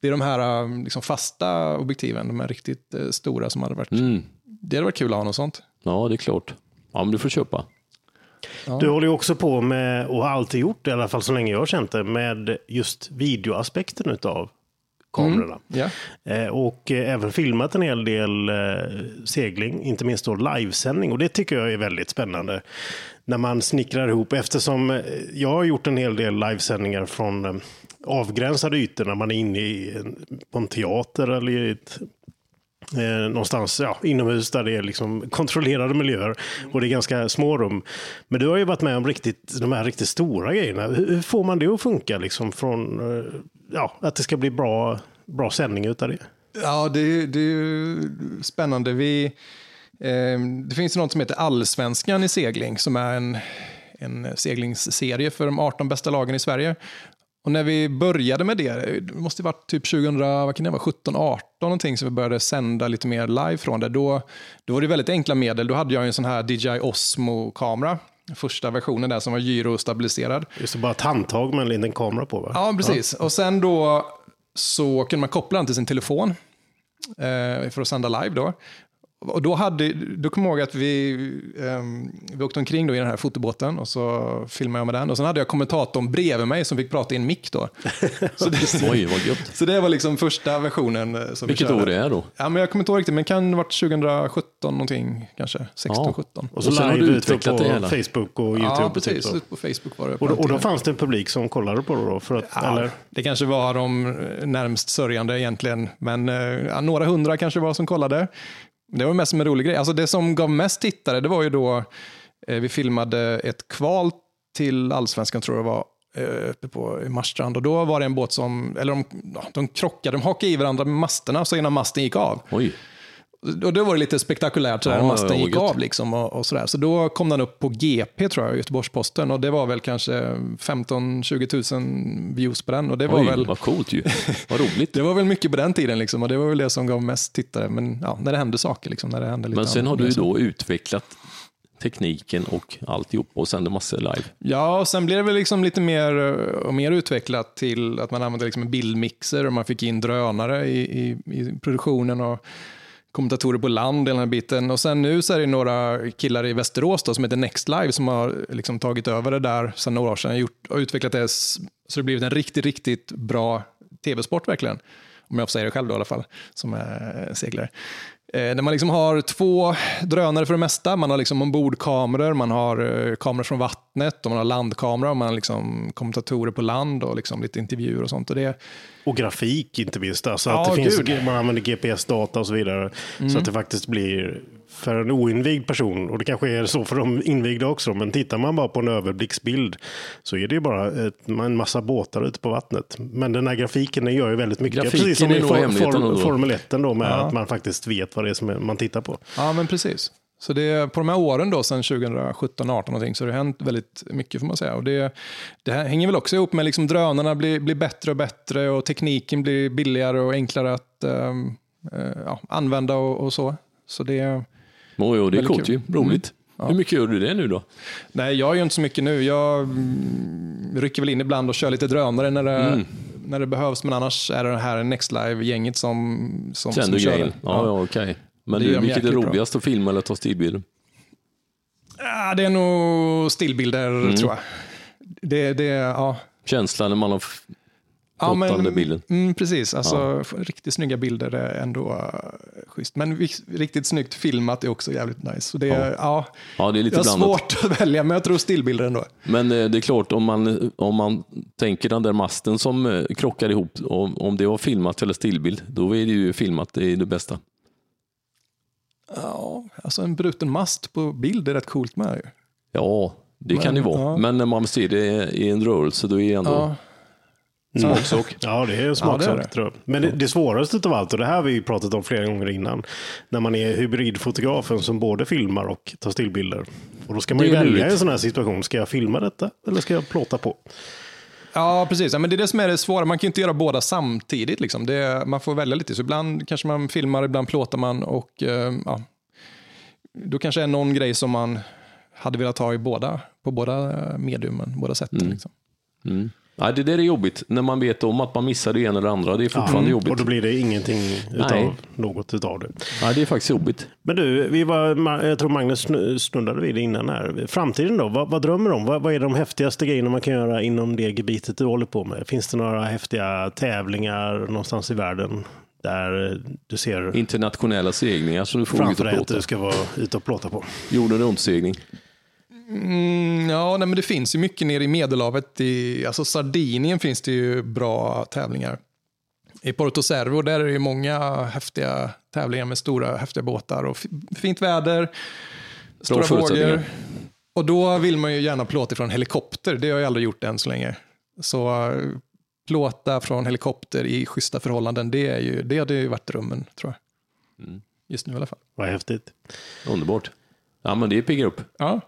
det är de här äh, liksom fasta objektiven, de här riktigt äh, stora som hade varit,
Mm.
det hade varit kul att ha något sånt.
Ja, det är klart. Ja, men du får köpa.
Du håller ju också på med, och har alltid gjort det, i alla fall så länge jag har känt det, med just videoaspekten utav kamerorna.
Ja.
Eh, Och eh, även filmat en hel del eh, segling, inte minst då livesändning. Och det tycker jag är väldigt spännande. När man snickrar ihop, eftersom eh, jag har gjort en hel del livesändningar från avgränsade ytor när man är inne i på en teater eller i ett Eh, någonstans ja, inomhus där det är liksom kontrollerade miljöer och det är ganska små rum. Men du har ju varit med om riktigt, de här riktigt stora grejerna. Hur, hur får man det att funka liksom från eh, ja, att det ska bli bra, bra sändning utav det?
Ja, det, är- det är ju spännande. Vi, eh, det finns ju något som heter Allsvenskan i segling som är en, en seglingsserie för de 18 bästa lagen i Sverige. Och när vi började med det, det måste ha varit typ 2000, vad kan det vara, 17, 18 någonting som vi började sända lite mer live från det. Då, då var det väldigt enkla medel. Då hade jag en sån här DJI Osmo-kamera. Första versionen där som var gyrostabiliserad.
Just det, bara ett handtag med en liten kamera på va?
Ja, precis. Och sen då så kunde man koppla den till sin telefon eh, för att sända live då. Och då, hade, då kommer jag ihåg att vi, ehm, vi åkte omkring då i den här fotobåten och så filmade jag med den. Och sen hade jag kommentatorn bredvid mig som fick prata i en mick då. Så det,
Oj, vad gött.
så det var liksom första versionen. eh, Som
Vilket
vi körde.
år det är då?
Ja, men jag kommer inte ihåg riktigt, men det kan ha varit 2017 någonting kanske. 16,
Ja.
17.
Och så
Och sen har du
ute
utvecklat
på
det hela.
Facebook och YouTube.
Ja,
typ
precis. Ut på Facebook var det. på
Och, och då fanns det en publik som kollade på det då? För att,
Ja,
eller?
Det kanske var de eh, närmst sörjande egentligen, men eh, ja, några hundra kanske var som kollade. Det var mest som en rolig grej. Alltså det som gav mest tittare, det var ju då eh, vi filmade ett kval till allsvenskan tror jag det var, eh, uppe på Marstrand. Och då var det en båt som, eller de, de krockade, de hakade i varandra med masterna så ena masten gick av.
Oj,
och då var det lite spektakulärt sådär,
Ja,
när masten gick av liksom och, och sådär. Så då kom den upp på GP tror jag, Göteborgs-Posten och det var väl kanske 15-20 000 views på den och det var
Oj
väl
vad coolt ju. Vad roligt.
det var väl mycket på den tiden liksom, och det var väl det som gav mest tittare. Men ja, när det hände saker, liksom, när det hände lite
Men sen har du då utvecklat tekniken och alltihop och sänder massor live.
Ja, och sen blev det väl liksom lite mer och mer utvecklat till att man använde liksom en bildmixer och man fick in drönare i, i, i produktionen och kommentatorer på land, den här biten. Och sen nu så är det några killar i Västerås då, som heter Next Live som har liksom tagit över det där sedan några år sedan. Gjort, och utvecklat det så det blivit en riktigt, riktigt bra tv-sport verkligen. Om jag får säga det själv då i alla fall, som är seglare. Eh, där man liksom har två drönare för det mesta. Man har liksom ombordkameror, man har eh, kameror från vattnet och man har landkameror. Man har liksom kommentatorer på land och liksom lite intervjuer och sånt. Och, det...
och grafik inte minst. Alltså
Ja,
att det finns, man använder GPS-data och så vidare. Så att det faktiskt blir för en oinvigd person, och det kanske är så för de invigda också, men tittar man bara på en överblicksbild så är det ju bara ett, en massa båtar ute på vattnet. Men den här grafiken den gör ju väldigt mycket.
Grafiken
Precis som
är
i for, form. Formel 1 då, med att man faktiskt vet vad det är som man tittar på.
Ja, men precis. Så det, är- på de här åren då, sedan 2017, 18 någonting, så har det hänt väldigt mycket får man säga. Och det, det här hänger väl också ihop med liksom drönarna blir, blir bättre och bättre och tekniken blir billigare och enklare att ehm, eh, ja, använda och, och så. Så det,
Oh, jo, det är
Väldigt
coolt
kul.
ju. Roligt. Hur mycket gör du det nu då?
nej, jag gör inte så mycket nu. Jag mm, rycker väl in ibland och kör lite drönare när det, när det behövs, men annars är det här Next Live-gänget som, som,
Sen
som kör det.
Ja, ja, okej. Men
Det
du, vilket är
bra.
roligast att filma eller ta stillbilder?
Ja, det är nog stillbilder, tror jag. Det, det, ja.
Känslan när man har
Ja,
Flottande bilden.
Mm, precis, alltså riktigt snygga bilder är ändå uh, schysst. Men riktigt snyggt filmat är också jävligt nice. Så det, är, ja.
Ja, det är lite
jag har svårt att välja, men jag tror stillbilder ändå.
Men eh, det är klart, om man, om man tänker den där masten som eh, krockar ihop, om, om det var filmat eller stillbild, då är det ju filmat, det är det bästa.
Ja, alltså en bruten mast på bild är rätt coolt med. ju.
Ja, det kan det vara.
ja.
Men när man ser det i en rörelse, då är det ändå...
Ja.
Smaksak. Ja, det är en smaksak.
Ja, det det.
tror jag. Men det, det svåraste av allt, och det här har vi pratat om flera gånger innan, när man är hybridfotografen som både filmar och tar stillbilder. Och då ska man ju
Det
välja
lurigt.
en sån här situation. Ska jag filma detta eller ska jag plåta på?
Ja, precis. Ja, men det är det som är det svåra. Man kan ju inte göra båda samtidigt. Liksom. Det, man får välja lite. Så ibland kanske man filmar, ibland plåtar man. Och, eh, ja, då kanske är någon grej som man hade velat ha i båda, på båda eh, mediumen, båda sätten. Liksom.
Mm. Nej, det där är jobbigt, när man vet om att man missar det ena eller det andra. Det är fortfarande jobbigt.
Och då blir det ingenting utav
Nej.
något utav det.
Nej, det är faktiskt jobbigt.
Men du, vi var, jag tror Magnus snu- snuddade vid det innan här. Framtiden då? Vad, vad drömmer du om? Vad, vad är de häftigaste grejerna man kan göra inom det gebitet du håller på med? Finns det några häftiga tävlingar någonstans i världen där du ser
Internationella seglingar som du får ut och
dig att
plåta.
du ska vara ute och plåta på?
Jorden runt-segling.
Mm, ja, nej, men det finns ju mycket nere i Medelhavet. I, alltså Sardinien finns det ju bra tävlingar. I Porto Servo där är det ju många häftiga tävlingar med stora häftiga båtar och fint väder, stora
förutsättningar.
vågor. Och då vill man ju gärna plåta från helikopter. Det har jag aldrig gjort än så länge. Så eh, plåta från helikopter i schyssta förhållanden, det, är ju, det hade ju varit drömmen tror jag.
Mm.
Just nu i alla fall.
Vad häftigt.
Underbart. Ja, men det piggar upp.
Ja,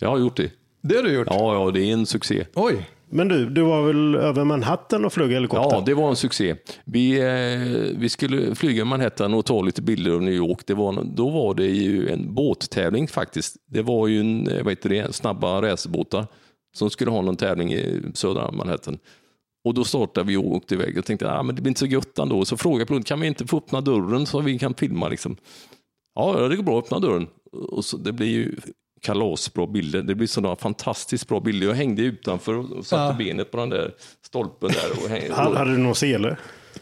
Jag har gjort det.
det har du gjort.
Ja, ja, det är en succé.
Oj,
Men du, du var väl över Manhattan och flög helikopter?
Ja, det var en succé. Vi, eh, vi skulle flyga Manhattan och ta lite bilder av New York. Det var, då var det ju en båttävling faktiskt. Det var ju en, eh, vad heter det, snabba racerbåtar som skulle ha någon tävling i södra Manhattan. Och då startade vi och åkte iväg. Jag tänkte, ah, men det blir inte så gött ändå. Så frågade piloten, kan vi inte få öppna dörren så vi kan filma liksom? Ja, det går bra, öppna dörren. Och så, det blir ju kalasbra bilder. Det blir sådana fantastiskt bra bilder. Jag hängde utanför och satte
Ja.
benet på den där stolpen där. Och hängde,
Hade, du någon sele?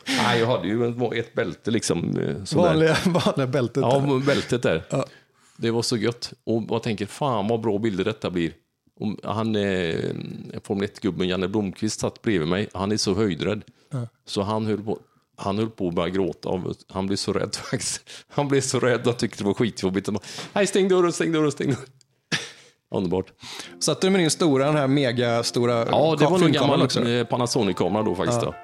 Nej, jag hade ju ett bälte liksom. eh,
vanliga, vanliga bältet.
Ja,
där.
bältet där.
Ja.
Det var så gött. Och jag tänker, fan vad bra bilder detta blir. Och han, eh, Formel 1-gubben Janne Blomqvist satt bredvid mig. Han är så höjdrädd. Så han höll på han höll på att börja gråta. Av, han blev så rädd faktiskt. Han blev så rädd och tyckte det var skitjobbigt. Han bara, Nej, stäng dörren, stäng dörren, stäng dörren. Underbart.
Satte du med din stora, den här megastora
Ja, det var en gammal eh, Panasonic-kamera då faktiskt. Ja.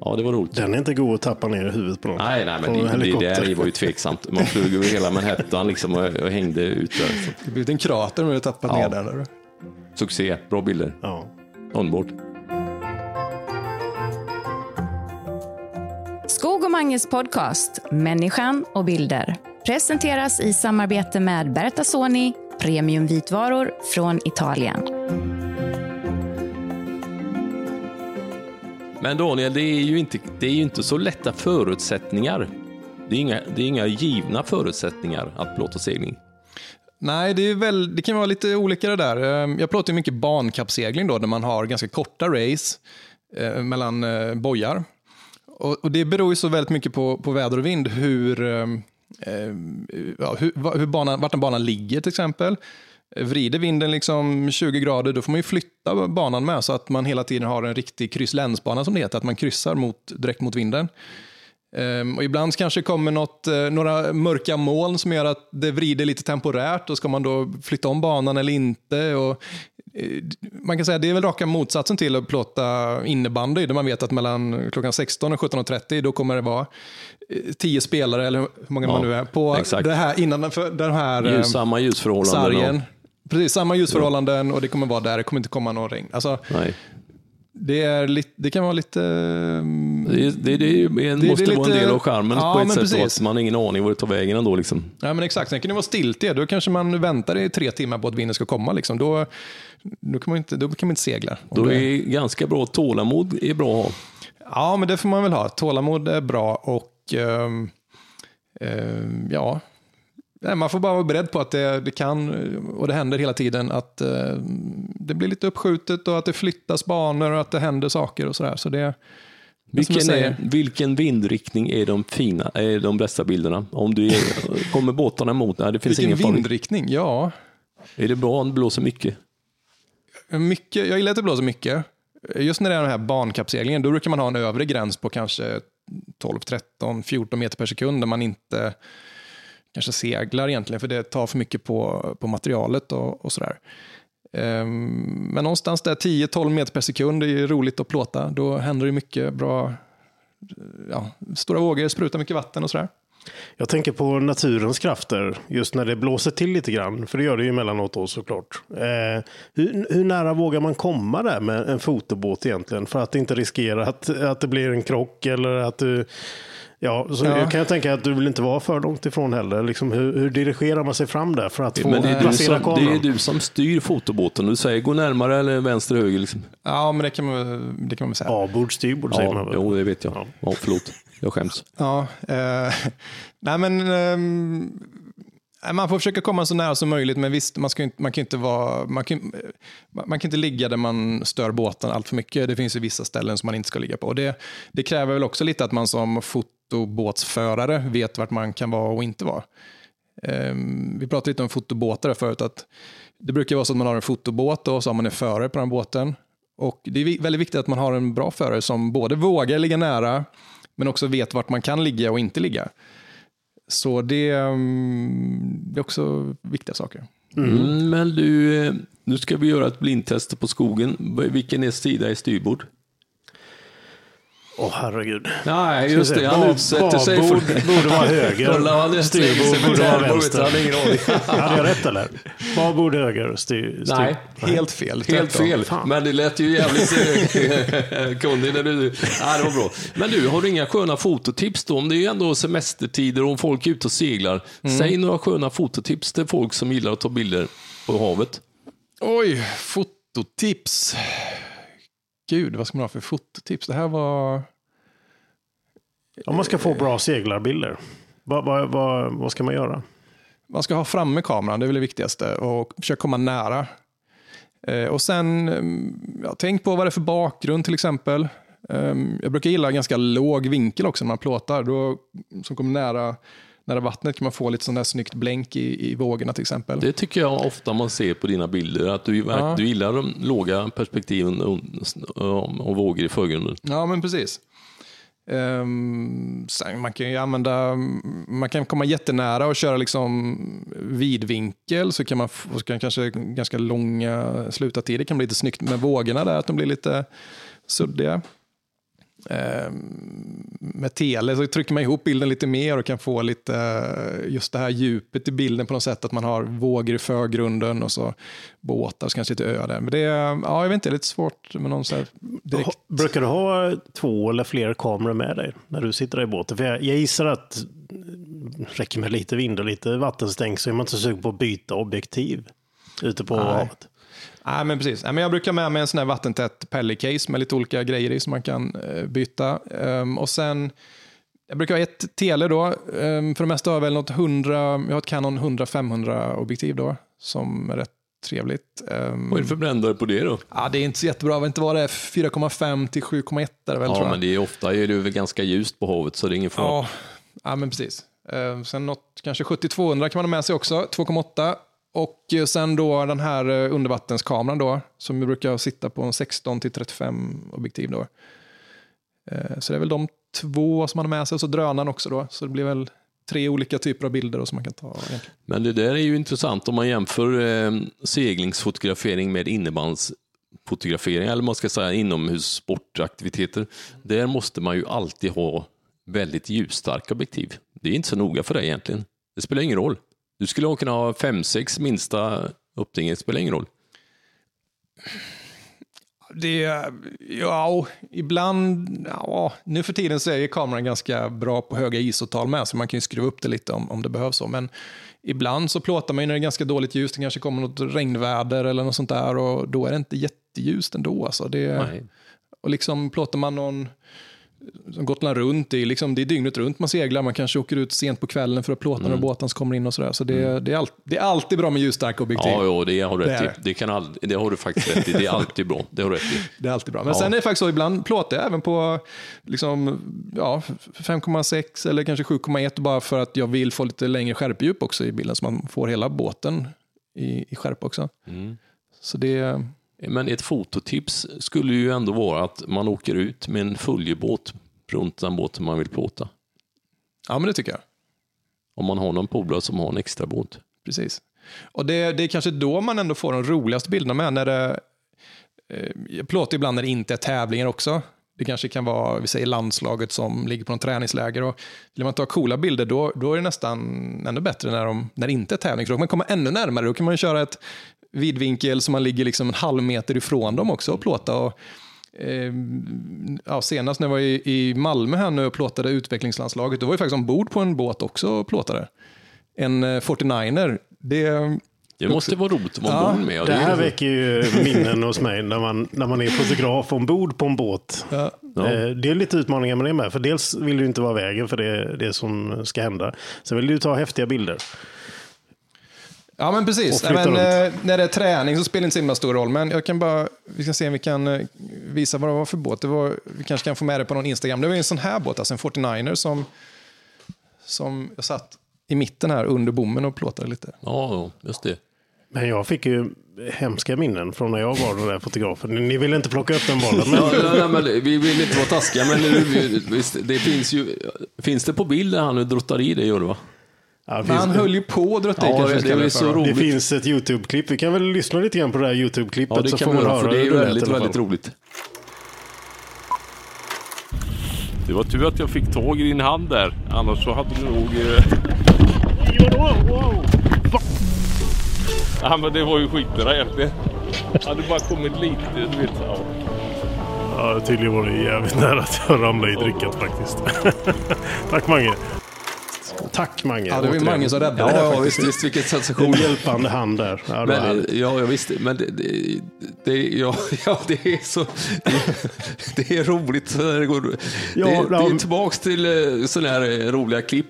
ja, det var roligt.
Den är inte god att tappa ner i huvudet på någon.
Nej, nej, men
en
det, det där var ju tveksamt. Man flög över hela Manhattan liksom och, och hängde ut där. Så,
Det blev en krater när du tappat
Ja.
ner den. Där.
succé, bra bilder,
Ja.
underbart.
Skog och Manges podcast Människan och bilder presenteras i samarbete med Berta Soni, premiumvitvaror från Italien.
Men Daniel, det är ju inte, det är ju inte så lätta förutsättningar. Det är, inga, det är inga givna förutsättningar att plåta segling.
Nej, det, är väl, det kan vara lite olika det där. Eh, Jag plåtar mycket bankappsegling då, där man har ganska korta race eh, mellan eh, bojar. Och, och, det beror ju så väldigt mycket på, på väder och vind hur, eh, Eh, ja, hur, hur banan, vart en banan ligger till exempel. Vrider vinden liksom 20 grader, då får man ju flytta banan med så att man hela tiden har en riktig krysslänsbana som det heter, att man kryssar mot, direkt mot vinden. Um, och ibland kanske kommer något, eh, några mörka moln som gör att det vrider lite temporärt. och ska man då flytta om banan eller inte. Och, man kan säga det är väl raka motsatsen till att plåta innebandy, där man vet att mellan klockan 16 och 17.30 då kommer det vara uh, tio spelare, eller hur många ja, man nu är, på exakt. det här, innan den, för, den här
Ljus, samma ljusförhållanden.
Sargen. Precis, samma ljusförhållanden och det kommer vara där, det kommer inte komma någon regn. Alltså,
Nej.
Det, är lite, det kan vara lite...
Det, det, det, det måste det vara en del av charmen ja, på ett sätt. Precis. Att man har ingen aning var det tar vägen ändå. Liksom.
Ja, men exakt. Sen kan det vara stiltje. Då kanske man väntar i tre timmar på att vinden ska komma. Liksom. Då, då, kan man inte, då kan man inte segla.
Då är det ganska bra tålamod är bra att ha.
Ja, men det får man väl ha. Tålamod är bra och um, um, ja, Nej, man får bara vara beredd på att det, det, kan, och det händer hela tiden, att eh, det blir lite uppskjutet och att det flyttas banor och att det händer saker och sådär. Så det,
vilken, är, vilken vindriktning är de fina, är de bästa bilderna? Om du är, kommer båtarna emot? Nej, det finns
vilken
ingen
vindriktning? Farlig. Ja.
Är det bra om det blåser mycket?
mycket? Jag gillar att det blåser mycket. Just när det är den här bankapseglingen, då brukar man ha en övre gräns på kanske 12, 13, 14 meter per sekund där man inte kanske seglar egentligen, för det tar för mycket på, på materialet och, och sådär. Um, men någonstans där 10-12 meter per sekund är roligt att plåta. Då händer det mycket bra, ja, stora vågor, sprutar mycket vatten och sådär.
Jag tänker på naturens krafter, just när det blåser till lite grann, för det gör det ju emellanåt då såklart. Eh, hur, hur, nära vågar man komma där med en fotobåt egentligen, för att inte riskera att, att det blir en krock eller att du Ja, så ja. kan jag tänka att du vill inte vara för långt ifrån heller. Liksom, hur, hur dirigerar man sig fram där för att få
men det är
placera
kameran? Det är du som styr fotobåten. Du säger gå närmare eller vänster, höger. Liksom.
Ja, men det kan man, det kan man säga.
Avbord, styrbord
ja,
säger man
väl? Jo, det vet jag. Ja. Ja, förlåt, jag skäms.
Ja, eh, nej men eh, man får försöka komma så nära som möjligt, men visst, man, ska inte, man kan inte vara, man kan, man kan inte ligga där man stör båten allt för mycket. Det finns ju vissa ställen som man inte ska ligga på. Det, det kräver väl också lite att man som fot fotobåtsförare vet vart man kan vara och inte vara. Ehm, vi pratade lite om fotobåtar förut, att det brukar vara så att man har en fotobåt och så har man en förare på den båten. Och Det är väldigt viktigt att man har en bra förare som både vågar ligga nära, men också vet vart man kan ligga och inte ligga. Så det, ehm, det är också viktiga saker.
Mm. Mm, men du, eh, nu ska vi göra ett blindtest på skogen. Vilken är sida i styrbord?
Åh oh, herregud.
Nej, just det. Han utsätter sig för...
borde vara höger.
Styrbord borde vara vänster.
Ingen. Hade jag rätt eller? Babord höger, styr,
styr. Nej,
helt fel.
Helt fel. Men det lät ju jävligt kunnig när du... Nej, det var bra. Men du, har du inga sköna fototips då? Om det är ju ändå semestertider och folk är ute och seglar. Mm. Säg några sköna fototips till folk som gillar att ta bilder på havet.
Oj, fototips. Gud, vad ska man ha för fototips? Det här var...
Om man ska få bra seglarbilder, vad, vad, vad, vad ska man göra?
Man ska ha framme kameran, det är väl det viktigaste, och försöka komma nära. Eh, och sen, mm, ja, tänk på vad det är för bakgrund till exempel. Um, jag brukar gilla ganska låg vinkel också när man plåtar. Då, som kommer nära nära vattnet kan man få lite sån där snyggt blänk i, i vågorna till exempel.
Det tycker jag ofta man ser på dina bilder, att du, ja. du gillar de låga perspektiven och, och, vågor i förgrunden.
Ja, men precis. Um, man kan ju använda, man kan komma jättenära och köra liksom vidvinkel så kan man få kanske ganska långa slutartider. Det kan bli lite snyggt med vågorna där, att de blir lite suddiga. Ehm, med tele så trycker man ihop bilden lite mer och kan få lite eh, just det här djupet i bilden på något sätt. Att man har vågor i förgrunden och så båtar, så kanske lite öar där. Men det är, ja, jag vet inte, det är lite svårt med någon så här direkt.
Brukar du ha två eller fler kameror med dig när du sitter i båten? För jag, jag gissar att räcker med lite vind och lite vattenstänk så är man inte så sugen på att byta objektiv ute på Nej. havet.
Nej, men precis. Nej, men jag brukar med mig en sån här vattentätt pellicase med lite olika grejer i som man kan eh, byta. Um, och sen, jag brukar ha ett tele då. Um, för det mesta har jag väl något 100, jag har ett Canon 100-500 objektiv då som är rätt trevligt. Um,
Vad är det för brännare på det då?
Ja, det är inte så jättebra. Jag vet inte vad det är, 4,5 till 7,1 är det väl, tror
Ja,
jag.
men det är ofta är det väl ganska ljust på havet så det är ingen fara.
Ja, ja men precis. Eh, sen något, kanske 70-200 kan man ha med sig också, 2,8. Och eh, sen då den här eh, undervattenskameran då, som brukar sitta på en 16 till 35 objektiv då. Eh, så det är väl de två som man har med sig, och så drönaren också då. Så det blir väl tre olika typer av bilder då som man kan ta. egentligen.
Men det där är ju intressant om man jämför eh, seglingsfotografering med innebandsfotografering, eller man ska säga inomhussportaktiviteter. Där måste man ju alltid ha väldigt ljusstarka objektiv. Det är inte så noga för det egentligen. Det spelar ingen roll. Du skulle kunna ha 5-6 minsta uppting, det spelar ingen roll.
Det, ja, ibland, ja, nu för tiden så är ju kameran ganska bra på höga ISO-tal med, så man kan ju skruva upp det lite om, om det behövs så. Men ibland så plåtar man ju när det är ganska dåligt ljus, det kanske kommer något regnväder eller något sånt där och då är det inte jätteljust ändå. Alltså det,
Nej.
och liksom plåtar man någon Gotland runt, det är, liksom, det är dygnet runt man seglar, man kanske åker ut sent på kvällen för att plåta
Mm.
några båtar som kommer in och sådär. Så det, det, är all, det är alltid bra med ljusstarka objektiv.
Ja, ja, det har du rätt
det.
Det, kan aldrig, det har du faktiskt rätt i. Det är alltid bra. Det har du rätt i.
Det är alltid bra. Men
Ja.
sen är det faktiskt så, ibland plåtar jag även på liksom, ja, 5,6 eller kanske 7,1 bara för att jag vill få lite längre skärpedjup också i bilden så man får hela båten i, i skärpa också.
Mm.
Så det,
Men ett fototips skulle ju ändå vara att man åker ut med en följebåt runt den båten man vill plåta.
ja men det tycker jag.
Om man har någon polare som har en extra båt.
Precis. Och det, det är kanske då man ändå får de roligaste bilderna med. När det, eh, jag plåtar ibland när det inte är tävlingar också. Det kanske kan vara, vi säger landslaget som ligger på någon träningsläger. Och vill man ta coola bilder då, då är det nästan ännu bättre när, de, när det inte är tävling. För då kan man komma ännu närmare. Då kan man köra ett vidvinkel som man ligger liksom en halv meter ifrån dem också och plåta. Och, eh, ja, senast när jag var i, i Malmö här nu och plåtade utvecklingslandslaget, då var jag faktiskt ombord på en båt också och plåtade. En eh, 49er. Det,
Det måste vara roligt att vara
Ja,
ombord med.
Det
är-
här väcker ju minnen hos mig när man, när man är fotograf ombord på en båt.
ja,
Eh, Det är lite utmaningar med det med. För dels vill du inte vara vägen för det, det som ska hända. Sen vill du ta häftiga bilder.
Ja, men precis.
Flytta
men, eh, när det är träning så spelar det inte så himla stor roll. Men jag kan bara, vi ska se om vi kan eh, visa vad det var för båt. Det var, vi kanske kan få med det på någon Instagram. Det var en sån här båt, alltså en 49er som, som jag satt i mitten här under bommen och plåtade lite.
Ja, ja, just det.
Men jag fick ju hemska minnen från när jag var den där fotografen. Ni vill inte plocka upp den bollen. Men
Ja, nej, nej, men vi vill inte vara taskiga, men nu- visst, det finns ju... Finns det på bilden han nu drottar i det, gör det va?
Ja, det,
Men han höll ju på att dra till
Ja, det så roligt.
det finns ett YouTube-klipp. Vi kan väl lyssna lite grann på det här YouTube-klippet.
Ja, det
så
kan
får
vi
man
göra, för det är väldigt,
alla
väldigt roligt.
Det var tur att jag fick tag i din hand där. Annars så hade du nog... Eh... Ja men det var ju skitbra egentligen. Hade bara kommit lite, du vet. Ja.
Ja, tydligen var det jävligt nära att jag ramlade i drickat faktiskt. Tack Mange. Tack Mange.
Ja, det var. Mange som räddade
Ja,
det
ja visst, visst, vilken
En
sensation.
hjälpande hand där. Ja,
Men, ja, ja, visst, men det, det, det, ja, ja, det är så... Det, det är roligt. Det, går,
Ja,
det, är tillbaks till eh, sådana här roliga klipp,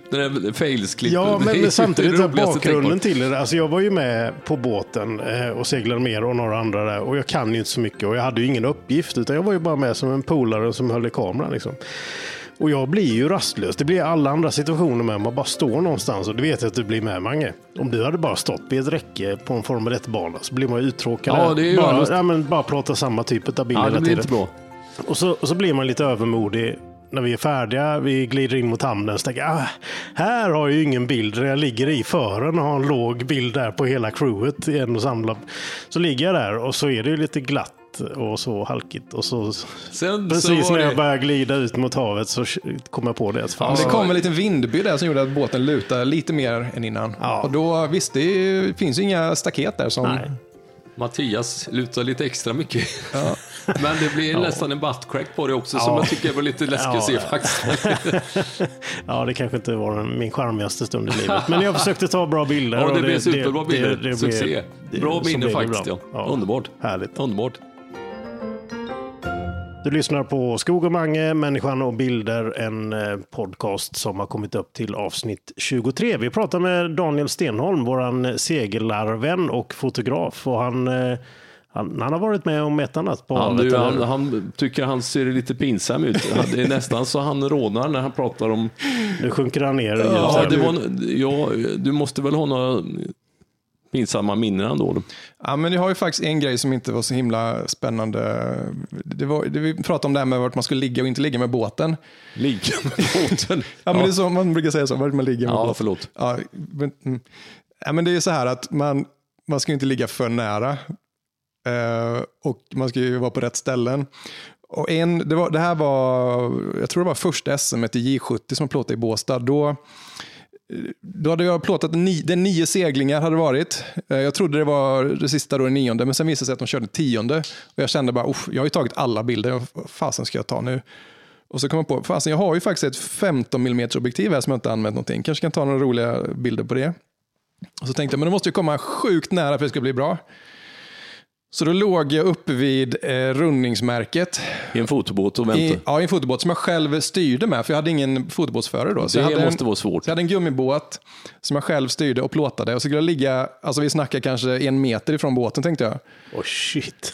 fails-klipp.
Ja, men, men samtidigt är bakgrunden till det. Alltså jag var ju med på båten eh, och seglade med och några andra där. Och jag kan ju inte så mycket och jag hade ju ingen uppgift. Utan jag var ju bara med som en polare som höll i kameran. Liksom. Och jag blir ju rastlös. Det blir alla andra situationer med. Man bara står någonstans och det vet jag att du blir med Mange. Om du hade bara stått vid ett räcke på en Formel 1-bana så blir man ju uttråkad.
Ja, det är ju
bara, ja, men bara plåta samma typ av bilder
Ja, det
hela
blir
tiden.
inte bra.
Och så, och så blir man lite övermodig när vi är färdiga. Vi glider in mot hamnen. Så tänker jag, ah, här har jag ju ingen bild. Där jag ligger i fören och har en låg bild där på hela crewet i en och samma. Så ligger jag där och så är det ju lite glatt och så halkigt. Och så,
Sen
precis
så
när jag
det,
börjar glida ut mot havet så kom jag på det. Fan,
Det kom en liten vindby där som gjorde att båten lutade lite mer än innan.
Ja.
Och då, visst, det finns ju inga staket där som...
Nej.
Mattias lutar lite extra mycket. Men det blir nästan en buttcrack på det också, som
Ja.
jag tycker var lite läskigt att se
Ja.
faktiskt.
Ja, det kanske inte var min charmigaste stund i livet. Men jag försökte ta bra bilder.
Ja,
och
det blev superbra bilder.
det- det
Succé. Bra minne
det
faktiskt.
bra.
Ja. Underbart.
Härligt.
Underbart.
Du lyssnar på Skog och Mange, Människan och bilder, en eh, podcast som har kommit upp till avsnitt 23. Vi pratar med Daniel Stenholm, våran seglarvän och fotograf. Och han, eh, han, han har varit med om ett annat på
Han,
havet,
han, han tycker han ser lite pinsam ut. Det är nästan så han rånar när han pratar om...
Nu sjunker han ner.
Ja, det var, ja, du måste väl ha några pinsamma minnen ändå? då?
Ja, men jag har ju faktiskt en grej som inte var så himla spännande. Det var, det, vi pratade om det här med vart man skulle ligga och inte ligga med båten.
Ligga med båten.
Ja, men det är så man brukar säga så, vart man ligger med
Ja,
båten.
förlåt.
Ja, men, mm. ja, men det är så här att man, man ska inte ligga för nära. Eh, och man ska ju vara på rätt ställen. Och en, det, var, det här var, jag tror det var första SM i J70 som jag plåtade i Båstad. Då, Eh, då hade jag plåtat ni, det nio seglingar hade varit. Eh, jag trodde det var det sista då, det nionde, men sen visade det sig att de körde tionde. Och jag kände bara, jag har ju tagit alla bilder, vad fasen ska jag ta nu? Och så kom jag på, fasen jag har ju faktiskt ett 15 mm objektiv här som jag inte använt någonting. Kanske kan ta några roliga bilder på det. Och så tänkte jag, men det måste ju komma sjukt nära för att det ska bli bra. Så då låg jag uppe vid eh, rundningsmärket
I en fotobåt och
i,
vänta.
ja, i en fotobåt som jag själv styrde med, för jag hade ingen fotobåtsförare då. Så jag
Det
hade
måste
en,
vara svårt.
Så jag hade en gummibåt som jag själv styrde och plåtade. Och så skulle jag ligga, alltså vi snackar kanske en meter ifrån båten tänkte jag.
Åh shit.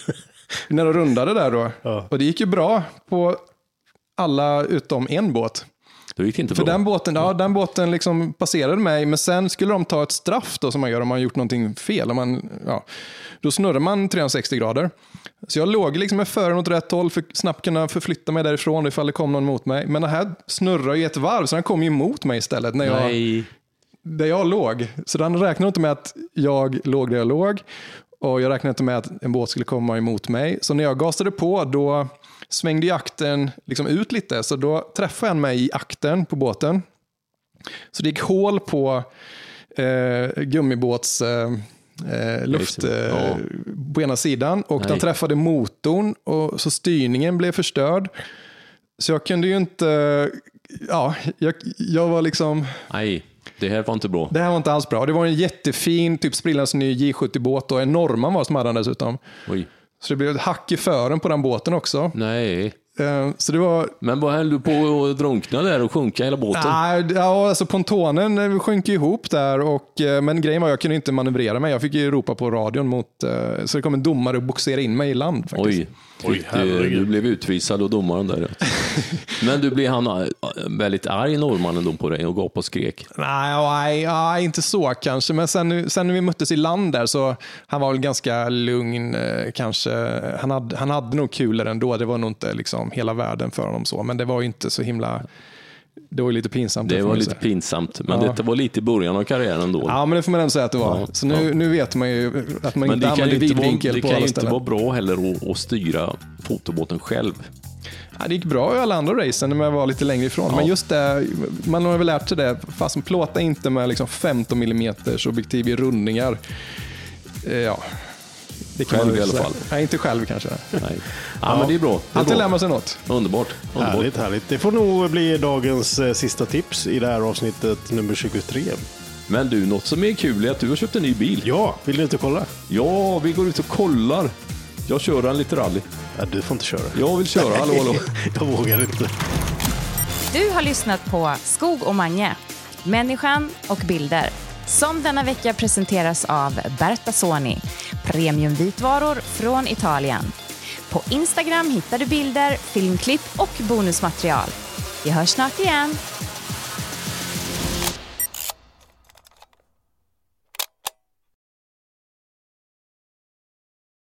När jag rundade där då.
Ja.
Och det gick ju bra på alla utom en båt.
Då gick det inte
För
bra.
den båten, ja, den båten liksom passerade mig, men sen skulle de ta ett straff då, som man gör om man gjort någonting fel. Om man, ja, då snurrar man 360 grader. Så jag låg liksom med fören åt rätt håll för att snabbt kunna förflytta mig därifrån ifall det kom någon mot mig. Men den här snurrar ju ett varv, så den kom ju emot mig istället när jag,
Nej.
där jag låg. Så den räknade inte med att jag låg där jag låg. Och jag räknade inte med att en båt skulle komma emot mig. Så när jag gasade på då svängde ju akten liksom ut lite. Så då träffade han mig i akten på båten. Så det gick hål på eh, gummibåts eh, eh, luft eh, på ena sidan. Och
Nej.
den träffade motorn och så styrningen blev förstörd. Så jag kunde ju inte, ja, jag, jag var liksom,
Nej, det här var inte bra.
det här var inte alls bra. Det var en jättefin, typ sprillans ny J70-båt och en norrman var som hade den dessutom.
Oj.
Så det blev ett hack i fören på den båten också.
Nej.
Eh, Så det var,
Men vad höll du på att drunkna där och sjunka hela båten?
nej, ja, alltså pontonen eh, sjönk ihop där. Och, eh, men grejen var jag kunde inte manövrera mig. Jag fick ju ropa på radion mot, så det kom en domare och boxerade in mig i land. Faktiskt.
Oj,
Oj,
du, blev utvisad och domaren där. Men du blev han väldigt arg norrmannen då på dig och gapade och skrek.
Nej, nej, nej, inte så kanske. Men sen, sen när vi möttes i land där så han var väl ganska lugn kanske. Han hade, han hade nog kul ändå. Det var nog inte liksom hela världen för honom så. Men det var ju inte så himla... Det var ju lite pinsamt.
Det var lite
säga.
pinsamt, men
Ja.
detta var lite i början av karriären då.
Ja, men det får man ändå säga att det var.
Ja,
så nu, nu vet man ju att man
Men
inte
det
använder
ju inte vara,
vidvinkel
det
på
kan ju
alla
inte
ställen.
vara bra heller att, att styra fotobåten själv.
Ja, det gick bra i alla andra racen när man var lite längre ifrån.
Ja.
Men just det, man har väl lärt sig det. Fast plåta inte med liksom 15 mm objektiv i rundningar. Eh, Ja, det kan
Själv
man
i alla fall.
Nej, inte själv kanske.
Nej. Ja, men det är bra. Det är
Alltid lär man sig något.
Underbart. Underbart.
Härligt, härligt. Det får nog bli dagens eh, sista tips i det här avsnittet nummer 23.
Men du, något som är kul är att du har köpt en ny bil.
Ja, vill du inte kolla?
Ja, vi går ut och kollar. Jag kör en lite rally.
Ja, du får inte köra.
Jag vill köra, hallå hallå.
Jag vågar inte.
Du har lyssnat på Skog och Mange, människan och bilder. Som denna vecka presenteras av Berta Soni, premiumvitvaror från Italien. På Instagram hittar du bilder, filmklipp och bonusmaterial. Vi hörs snart igen.